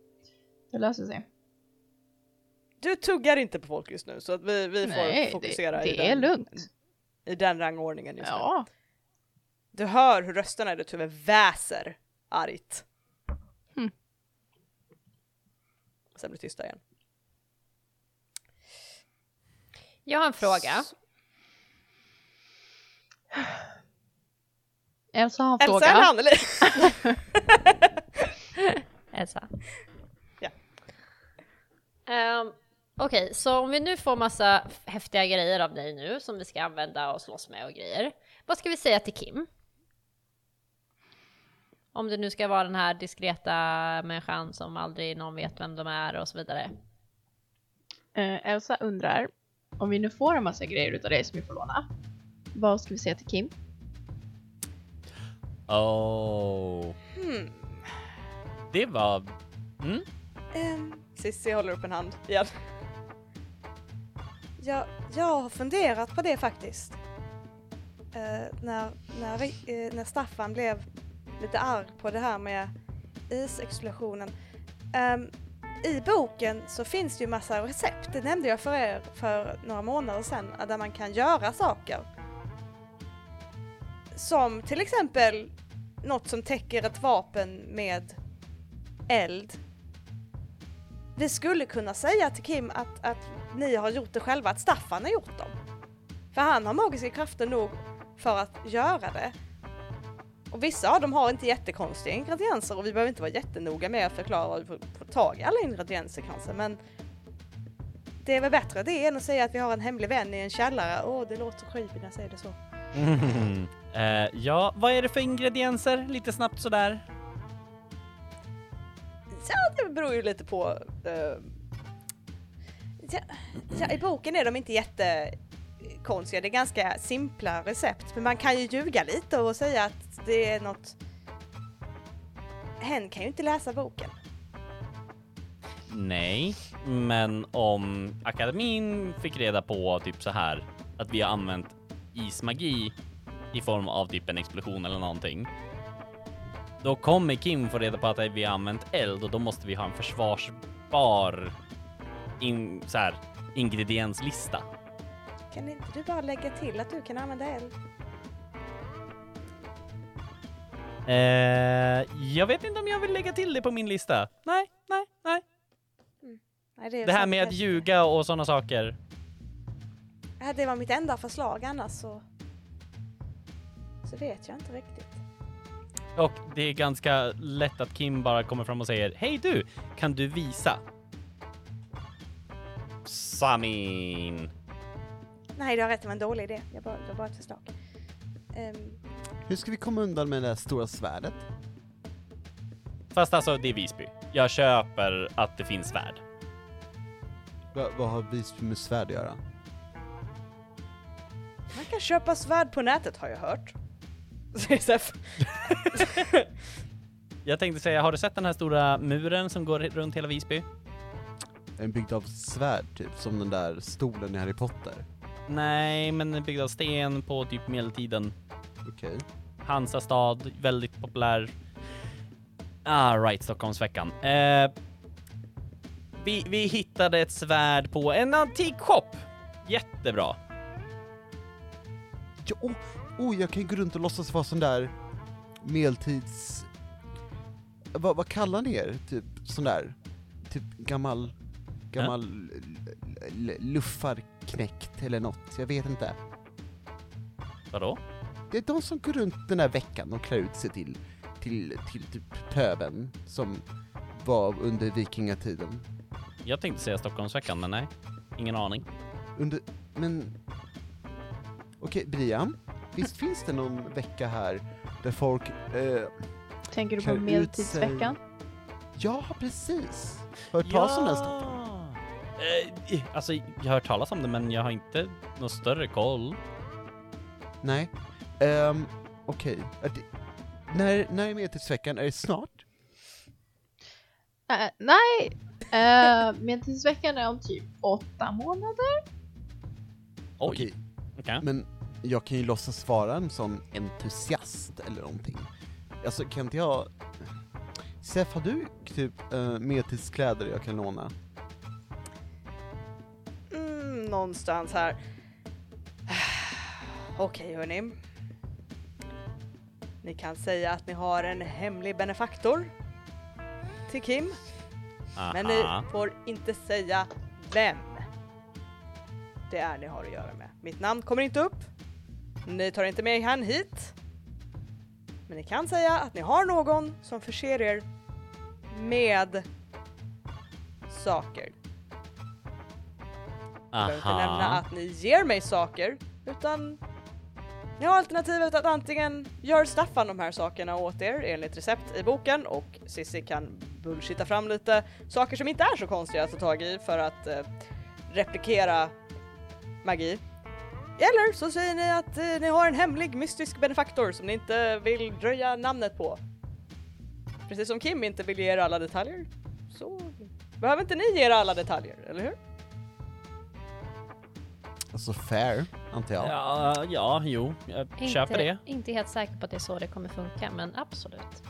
Det löser sig. Du tuggar inte på folk just nu så att vi, vi får Nej, det, fokusera i, det är den, lugnt. i den rangordningen just nu. Ja. Du hör hur rösterna i ditt huvud väser argt. Hmm. Sen blir det tysta igen. Jag har en fråga. Elsa har en Elsa fråga. eller Anneli? Elsa. Ja. Ehm, Okej, så om vi nu får massa häftiga grejer av dig nu som vi ska använda och slåss med och grejer. Vad ska vi säga till Kim? Om det nu ska vara den här diskreta människan som aldrig någon vet vem de är och så vidare. Eh, Elsa undrar, om vi nu får en massa grejer utav dig som vi får låna, vad ska vi säga till Kim? Oh. Hmm. Det var... Mm? Um, Cissi håller upp en hand igen. Ja, jag har funderat på det faktiskt. Eh, när, när, vi- eh, när Staffan blev lite arg på det här med isexplosionen. Ehm, I boken så finns det ju massa recept, det nämnde jag för er för några månader sedan, där man kan göra saker. Som till exempel något som täcker ett vapen med eld vi skulle kunna säga till Kim att, att ni har gjort det själva, att Staffan har gjort dem. För han har magiska krafter nog för att göra det. Och vissa av dem har inte jättekonstiga ingredienser och vi behöver inte vara jättenoga med att förklara hur vi får få tag i alla ingredienser kanske men det är väl bättre det än att säga att vi har en hemlig vän i en källare. Åh, det låter creepy när jag säger det så. Eh, ja, vad är det för ingredienser? Lite snabbt sådär. Ja, det beror ju lite på... eh, ja, ja, I boken är de inte jättekonstiga, det är ganska simpla recept. Men man kan ju ljuga lite och säga att det är något... Hen kan ju inte läsa boken. Nej, men om akademin fick reda på typ så här att vi har använt ismagi i form av typ en explosion eller någonting. Då kommer Kim få reda på att vi har använt eld och då måste vi ha en försvarsbar in, så här, ingredienslista. Kan inte du bara lägga till att du kan använda eld? Eh, jag vet inte om jag vill lägga till det på min lista. Nej, nej, nej. Nej, är Det här med att ljuga och sådana saker. Ja, det var mitt enda förslag annars så... Så vet jag inte riktigt. Och det är ganska lätt att Kim bara kommer fram och säger Hej du, kan du visa? Samin. Nej, du har rätt, det var en dålig idé. Jag bara, det var bara ett förslag. Ehm, Hur ska vi komma undan med det där stora svärdet? Fast alltså, det är Visby. Jag köper att det finns svärd. Va, vad har Visby med svärd att göra? Man kan köpa svärd på nätet har jag hört. CSF. Jag tänkte säga, har du sett den här stora muren som går runt hela Visby? En byggd av svärd typ, som den där stolen i Harry Potter. Nej, men den är byggd av sten på typ medeltiden. Okej. Hansa stad, väldigt populär. Ah, right, Stockholmsveckan. Eh, vi, vi hittade ett svärd på en antik shop. Jättebra. Ja, oh, oh, jag kan ju gå runt och låtsas vara sån där medeltids... Vad, vad kallar ni er? Typ sån där? Typ gammal... Gammal l- luffarknäckt eller något, jag vet inte. Vadå? Det är de som går runt den här veckan och klär ut sig till, till, till typ pöben som var under vikingatiden. Jag tänkte säga Stockholmsveckan, men nej. Ingen aning. Under, men... Okej, Brian, visst finns det någon vecka här där folk... Eh, Tänker du på medeltidsveckan? ja, precis! Hört talas om den Staffan? Eh, alltså, jag har hört talas om det, men jag har inte någon större koll. Nej. Um, Okej, det- när, när är medeltidsveckan? Är det snart? Äh, nej! Uh, medeltidsveckan är om typ åtta månader. Oj, Okej, okej. men jag kan ju låtsas vara en sån entusiast eller någonting. Alltså kan inte jag... Sef, har du typ uh, medeltidskläder jag kan låna? Mm, någonstans här. Okej hörni. Ni kan säga att ni har en hemlig benefaktor till Kim, men ni Aha. får inte säga vem det är ni har att göra med. Mitt namn kommer inte upp. Ni tar inte med han hit. Men ni kan säga att ni har någon som förser er med saker. behöver inte Aha. nämna att ni ger mig saker, utan ni har alternativet att antingen gör Staffan de här sakerna åt er enligt recept i boken och Sissi kan bullshitta fram lite saker som inte är så konstiga att ta tag i för att eh, replikera magi. Eller så säger ni att eh, ni har en hemlig mystisk benefaktor som ni inte vill dröja namnet på. Precis som Kim inte vill ge er alla detaljer så behöver inte ni ge er alla detaljer, eller hur? Alltså fair, antar jag. Ja, ja, jo, jag köper det. Inte, inte helt säker på att det är så det kommer funka, men absolut.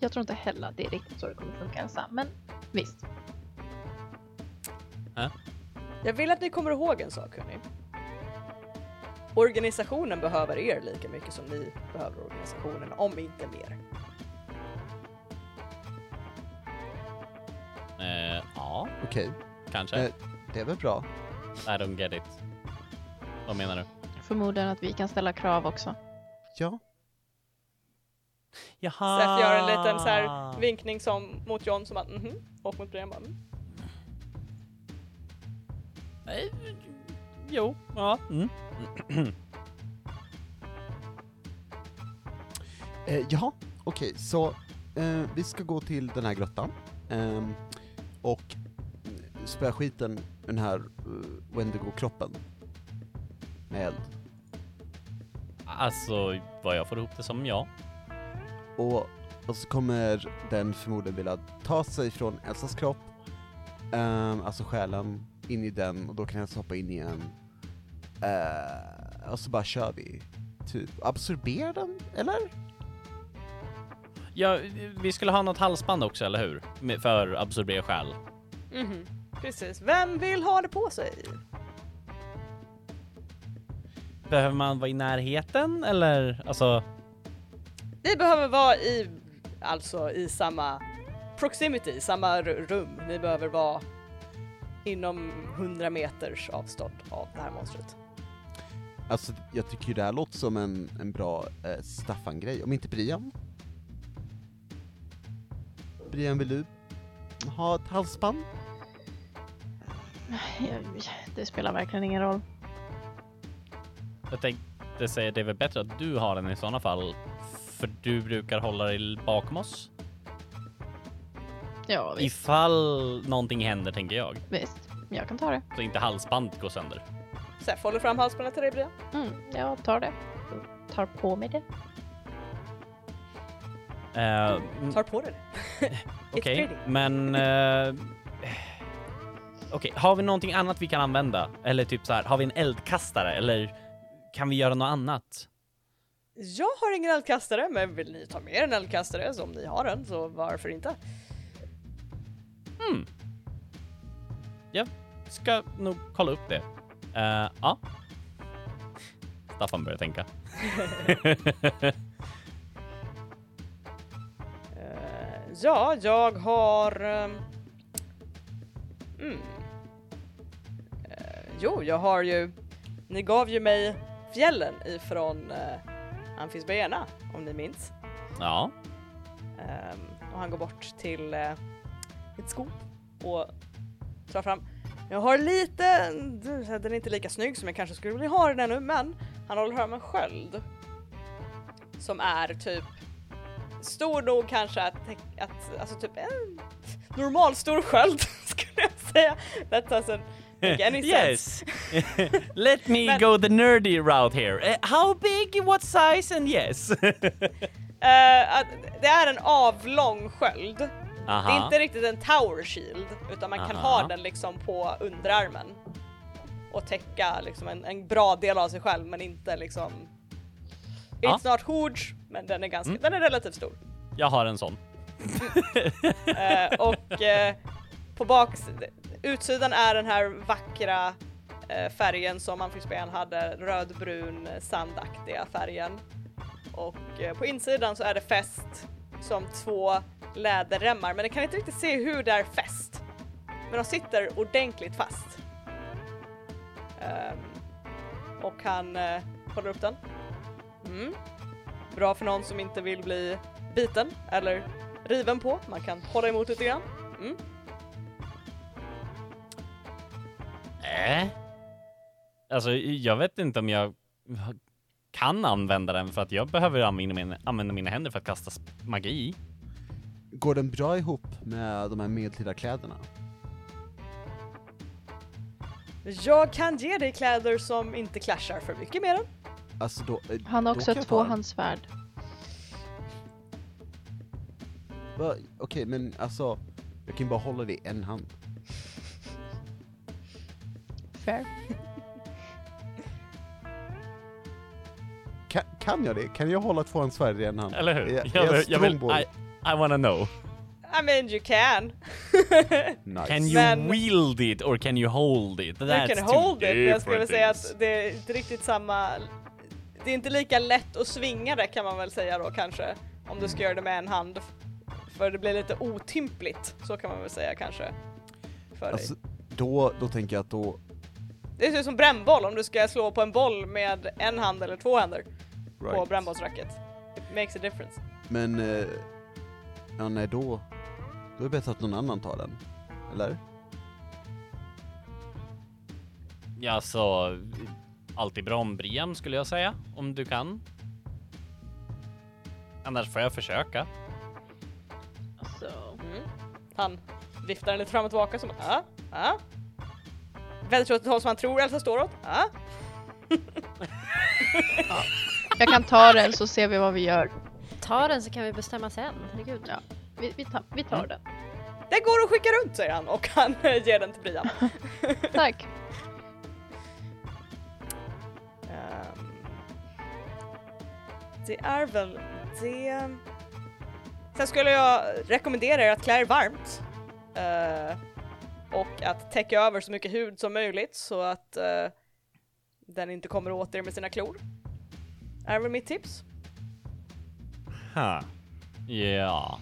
Jag tror inte heller att det är riktigt så det kommer funka Elsa, men visst. Jag vill att ni kommer ihåg en sak hörni. Organisationen behöver er lika mycket som ni behöver organisationen, om inte mer. Eh, ja, Okej, kanske. Eh. det är väl bra. I don't get it. Vad menar du? Förmodligen att vi kan ställa krav också. Ja, Jaha! Seth gör en liten så här vinkning som, mot John som att mhm, och mot Brian bara mm. Eh, Jo, ja. Mm. eh, jaha, okej, så eh, vi ska gå till den här grottan ehm, och spöa skiten den här uh, Wendigo-kroppen med eld. Alltså, vad jag får ihop det som ja. Och, och så kommer den förmodligen vilja ta sig från Elsas kropp, ehm, alltså själen, in i den och då kan Elsa hoppa in i en, eh, och så bara kör vi. Typ, absorberar den, eller? ja. Vi skulle ha något halsband också, eller hur? Med- För absorbera själ. Mhm, precis. Vem vill ha det på sig? Behöver man vara i närheten, eller? Alltså, Ni behöver vara i, alltså i samma proximity, samma r- rum. Ni behöver vara inom 100 meters avstånd av det här monstret. Alltså jag tycker ju det här låter som en, en bra eh, Staffan-grej, om inte Brian? Brian, vill du ha ett halsband? Det spelar verkligen ingen roll. jag tänkte säga det är väl bättre att du har den i sådana fall. För du brukar hålla dig bakom oss. Ja, visst. Ifall någonting händer, tänker jag. visst. Jag kan ta det. Så inte halsbandet går sönder. Seth håller fram halsbandet till dig Brian. Mm, jag tar det. Jag tar på mig det. Mm, Tar på dig det. Okej, pretty. men... eh, Okej, har vi någonting annat vi kan använda? Eller typ så här, har vi en eldkastare? Eller kan vi göra något annat? Jag har ingen eldkastare, men vill ni ta med er en eldkastare så om ni har en så varför inte? Hmm. Jag ska nog kolla upp det. Eh, ja. Staffan börjar tänka. Eh, ja, jag har... ehm, mm. Eh, jo, jag har ju... Ni gav ju mig fjällen ifrån uh, Amfisbaena, om ni minns. Ja. Ehm, och han går bort till uh, ett skop och tar fram. Jag har lite, den är inte lika snygg som jag kanske skulle vilja ha den ännu, men han håller fram en sköld. Som är typ stor nog kanske att, att alltså typ en normal stor sköld skulle jag säga. That doesn't make any sense. yes. Let me Men- go the nerdy route here. Eh, how big, what size and yes. Att det är en avlång sköld. Det är Aha. inte riktigt en tower shield utan man kan Aha. ha den liksom på underarmen. Och täcka liksom en, en bra del av sig själv men inte liksom Ja. It's not huge men den är ganska, Mm. den är relativt stor. Jag har en sån. Eh, och eh, på baks, utsidan är den här vackra eh, färgen som Amphibien hade, rödbrun sandaktiga färgen. Och på insidan så är det fäst som två läderremmar men jag kan inte riktigt se hur det är fäst. Men de sitter ordentligt fast. Um, och han uh, håller upp den. Mm. Bra för någon som inte vill bli biten eller riven på. Man kan hålla emot lite grann. Mm. Äh? Alltså, jag vet inte om jag kan använda den för att jag behöver använda mina, använda mina händer för att kasta magi. Går den bra ihop med de här medeltida kläderna? Jag kan ge dig kläder som inte clashar för mycket med den. Alltså då, eh, Han har då också ett tvåhandssvärd. Okej, men alltså, jag kan ju bara hålla det i en hand. Fair. Kan, kan jag det? Kan jag hålla två svärd i en hand? Eller hur? Är jag, jag, är jag vill? I, I wanna know. I mean you can. Nice. Can you Men- wield it or can you hold it? You That's can two hold it, jag skulle different säga things. att det är inte riktigt samma... Det är inte lika lätt att svinga det kan man väl säga då kanske. Om du ska göra det med en hand. För det blir lite otympligt, så kan man väl säga kanske. För Alltså, dig. då, då tänker jag att då, Det är ju som brännboll, om du ska slå på en boll med en hand eller två händer på right. brännbollsracket. It makes a difference. Men, eh, ja nej då, då är det bättre att någon annan tar den. Eller? Ja, så alltid bra om Briam skulle jag säga, om du kan. Annars får jag försöka. Alltså, Mm. Han viftar den lite fram och tillbaka som ja, ja. Väldigt åt ett håll som han tror Elsa står åt. Ja. jag kan ta den så ser vi vad vi gör. Ta den så kan vi bestämma sen. Herregud. Ja. Vi, vi, tar, vi tar Mm. den. Det går att skicka runt säger han och han ger den till Brian. Tack. Ehm, det är väl det. Sen skulle jag rekommendera er att klä er varmt. eh, och att täcka över så mycket hud som möjligt så att eh, den inte kommer åt er med sina klor. Är väl mitt tips. Ha. Ja.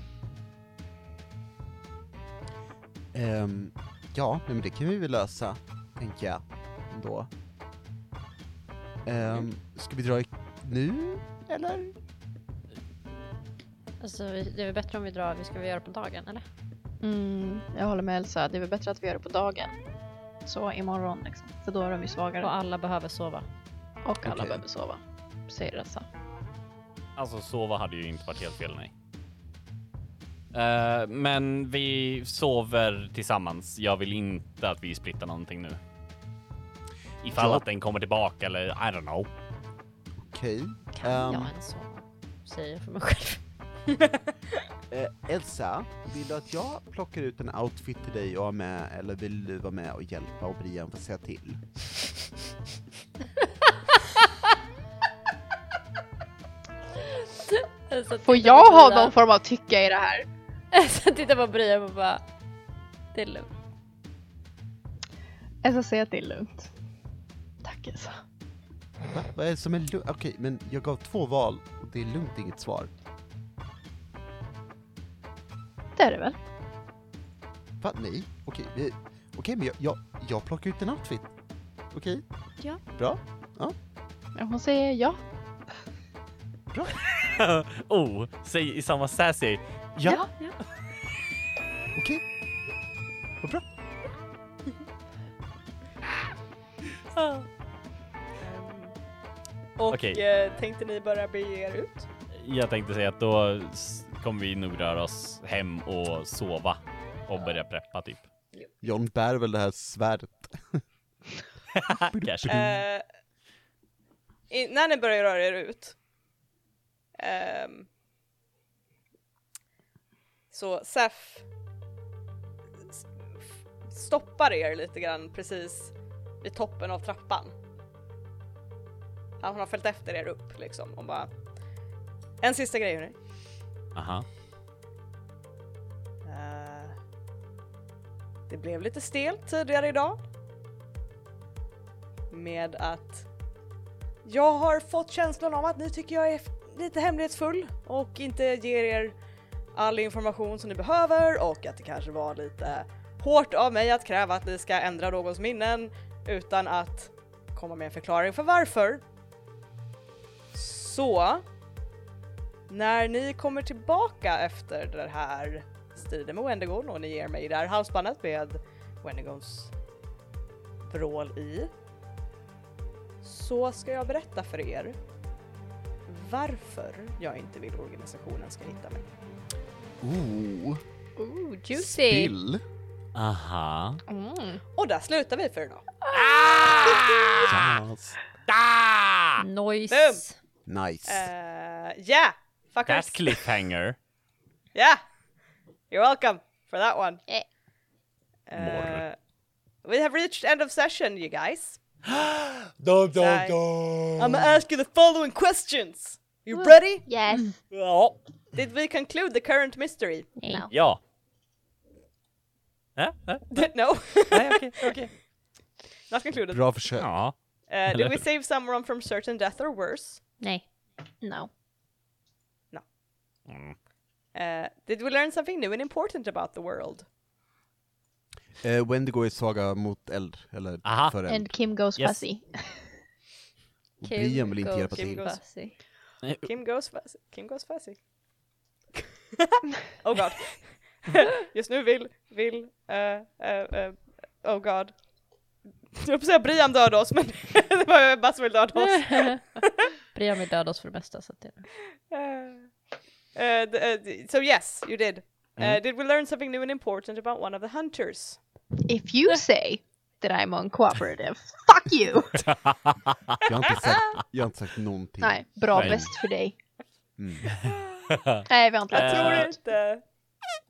Ehm, ja, nej, men det kan vi väl lösa, tänker jag, ändå. Um, ska vi dra i nu, eller? Alltså, vi- det är väl bättre om vi drar, vi ska väl göra på dagen eller? Mm, jag håller med Elsa. Det är väl bättre att vi gör det på dagen. Så imorgon liksom. För då är de ju svagare. Och alla behöver sova. Och alla Okej. behöver sova. Säger Elsa. Alltså sova hade ju inte varit helt fel, nej. Eh, men vi sover tillsammans. Jag vill inte att vi splittar någonting nu. Ifall Ja. att den kommer tillbaka eller I don't know. Okej. Kan Ehm, jag ens sova? Säger jag för mig själv. eh, Elsa, vill du att jag plockar ut en outfit till dig och har med, eller vill du vara med och hjälpa och Brian får säga till? Får jag ha någon form av tycke i det här? Så tittar på Brian och bara... Det är lugnt. Elsa säger att det är lugnt. Tack Elsa. Va? Vad är det som är lugnt? Okej, men jag gav två val och det är lugnt inget svar. Det är det väl? Va? Nej? Okej, okej men jag, jag, jag plockar ut en outfit. Okej? Ja. Bra? Ja, Hon säger ja. oh, säg i samma sassy. Ja. ja. Okej. Vad bra. Och Okej. eh, tänkte ni börja bege er ut? Jag tänkte säga att då s- kommer vi nog röra oss hem och sova och börja preppa typ. John bär väl det här svärdet. Kanske. Eh, i, när ni börjar röra er ut ehm, så Sef stoppar er lite grann precis vid toppen av trappan. Han har följt efter er upp liksom och bara En sista grej hörni. Aha. Eh, det blev lite stelt tidigare idag. Med att jag har fått känslan av att ni tycker jag är lite hemlighetsfull och inte ger er all information som ni behöver och att det kanske var lite hårt av mig att kräva att ni ska ändra någons minnen utan att komma med en förklaring för varför. Så när ni kommer tillbaka efter den här striden med Wendigon och ni ger mig det här halsbandet med Wendigons vrål i så ska jag berätta för er varför jag inte vill organisationen ska hitta mig. Ooh, Ooh, juicy! spill. Aha. Mm. Och där slutar vi för idag. Yes. Ah! Nice! Nice. Uh, yeah! Fuckers! That cliffhanger. Yeah! You're welcome for that one. Yeah. Uh, we have reached end of session, you guys. dum, dum, I'm gonna ask you the following questions. You ready? Yes. Ja. Did we conclude the current mystery? No. Yeah. Äh? Äh? no. Nej, okay, okej. Not concluded. Bra försök. Ja. Uh, did we save someone from certain death or worse? Nej. No. Mm. Uh, did we learn something new and important about the world? Eh, Wendigo är svaga mot eld, eller Aha. för eld. And Kim goes Yes. fuzzy. Och Brian vill inte Kim hjälpa Kim till. goes- Fuzzy. Kim goes fuzzy. Kim goes fuzzy. oh god. Just nu vill, vill, uh, uh, uh, oh god. Jag höll på att säga Brian döda oss men det var Ebba som vill döda oss. Brian vill döda oss för det mesta så att det... Uh, uh, the, uh, so yes, you did. Uh, did we learn something new and important about one of the hunters? If you say that I'm uncooperative, fuck you! Jag har inte sagt, jag har inte sagt någonting. Nej, bra Nej. bäst för dig. Mm. Nej, vi har inte Jag lärt tror Eh, något. inte.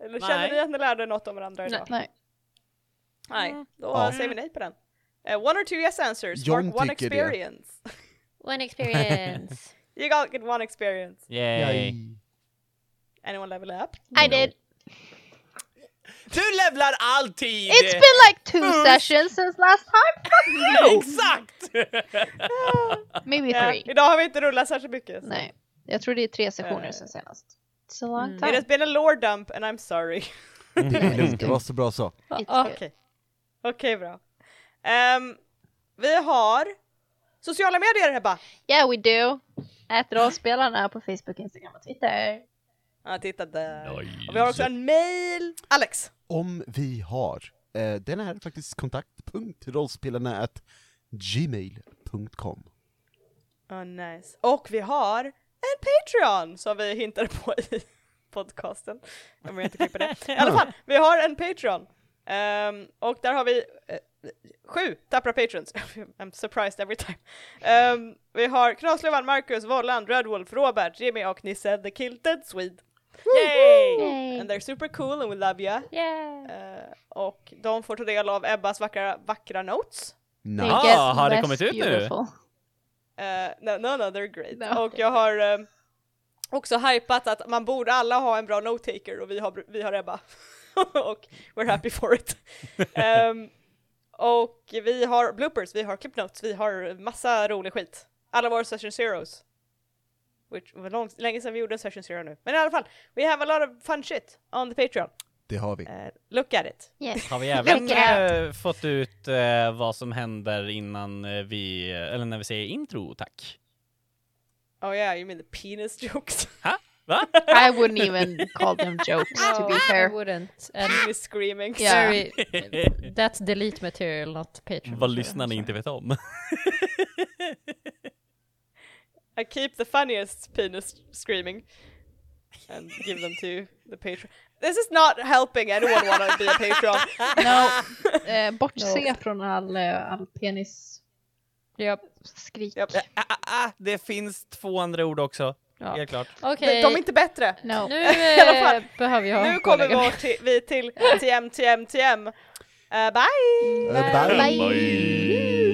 Eller känner nej. ni att ni lärde något om varandra idag? Nej. Nej, då Ja. säger vi nej på den. Uh, one or two yes answers, John mark one det. experience. One experience! you got get one experience. Yay. Anyone level up? I did. Du levlar alltid! It's been like two sessions since last time. Exakt! Maybe Ja, three. idag har vi inte rullat särskilt mycket. så. Nej, jag tror det är tre sessioner Eh. sen senast. It's a long Mm. It time. has been a lore dump and I'm sorry. Det är lugnt, det var så bra så. Ah, good. Okej. Okej, bra. Ehm, vi har sociala medier Hebba. Yeah we do. Ät rollspelarna på Facebook, Instagram och Twitter. Ja, titta där. Nice. Och vi har också en mail. Alex. Om vi har, eh, den är faktiskt kontakt.rollspelarna at gmail.com. Oh, nice. Och vi har en Patreon som vi hintade på i podcasten. Jag vill inte klippa det. I alla fall, vi har en Patreon. Ehm, och där har vi eh, sju tappra patrons. I'm surprised every time. Ehm, vi har Knaslövan, Marcus, Volland, Redwolf, Robert, Jimmy och Nisse the Kilted Swede. Yay! Yay. And they're super cool and we love you. Yeah! Eh, och de får ta del av Ebbas vackra, vackra notes. Nice. Ah, har det kommit ut nu? Uh, no, no, no, they're great. No. Och jag har ehm, också hypat att man borde alla ha en bra note-taker och vi har, vi har Ebba. och we're happy for it. Ehm, och vi har bloopers, vi har clip notes, vi har massa rolig skit. Alla våra session zeros. Which var lång, länge sedan vi gjorde en session zero nu. Men i alla fall, we have a lot of fun shit on the Patreon. Det har vi. Eh, look at it. Yes. Har vi även eh, fått ut eh, vad som händer innan vi, eller när vi säger intro, tack? Oh yeah, you mean the penis jokes? Va? I wouldn't even call them jokes to be I fair. wouldn't. And penis screaming. Ja. very, that's delete material, not Patreon. Vad lyssnarna inte vet om. I keep the funniest penis screaming and give them to the patron. This is not helping anyone want to be a patron. No, eh, bortse från all, eh, all penis Japp. skrik. Japp. Ah, ah, ah, det finns två andra ord också, Ja. helt klart. Okej, De, de är inte bättre. No. nu eh, behöver jag nu kommer vi till, vi till TM, TM, TM. Uh, bye! Eh, Bye. bye.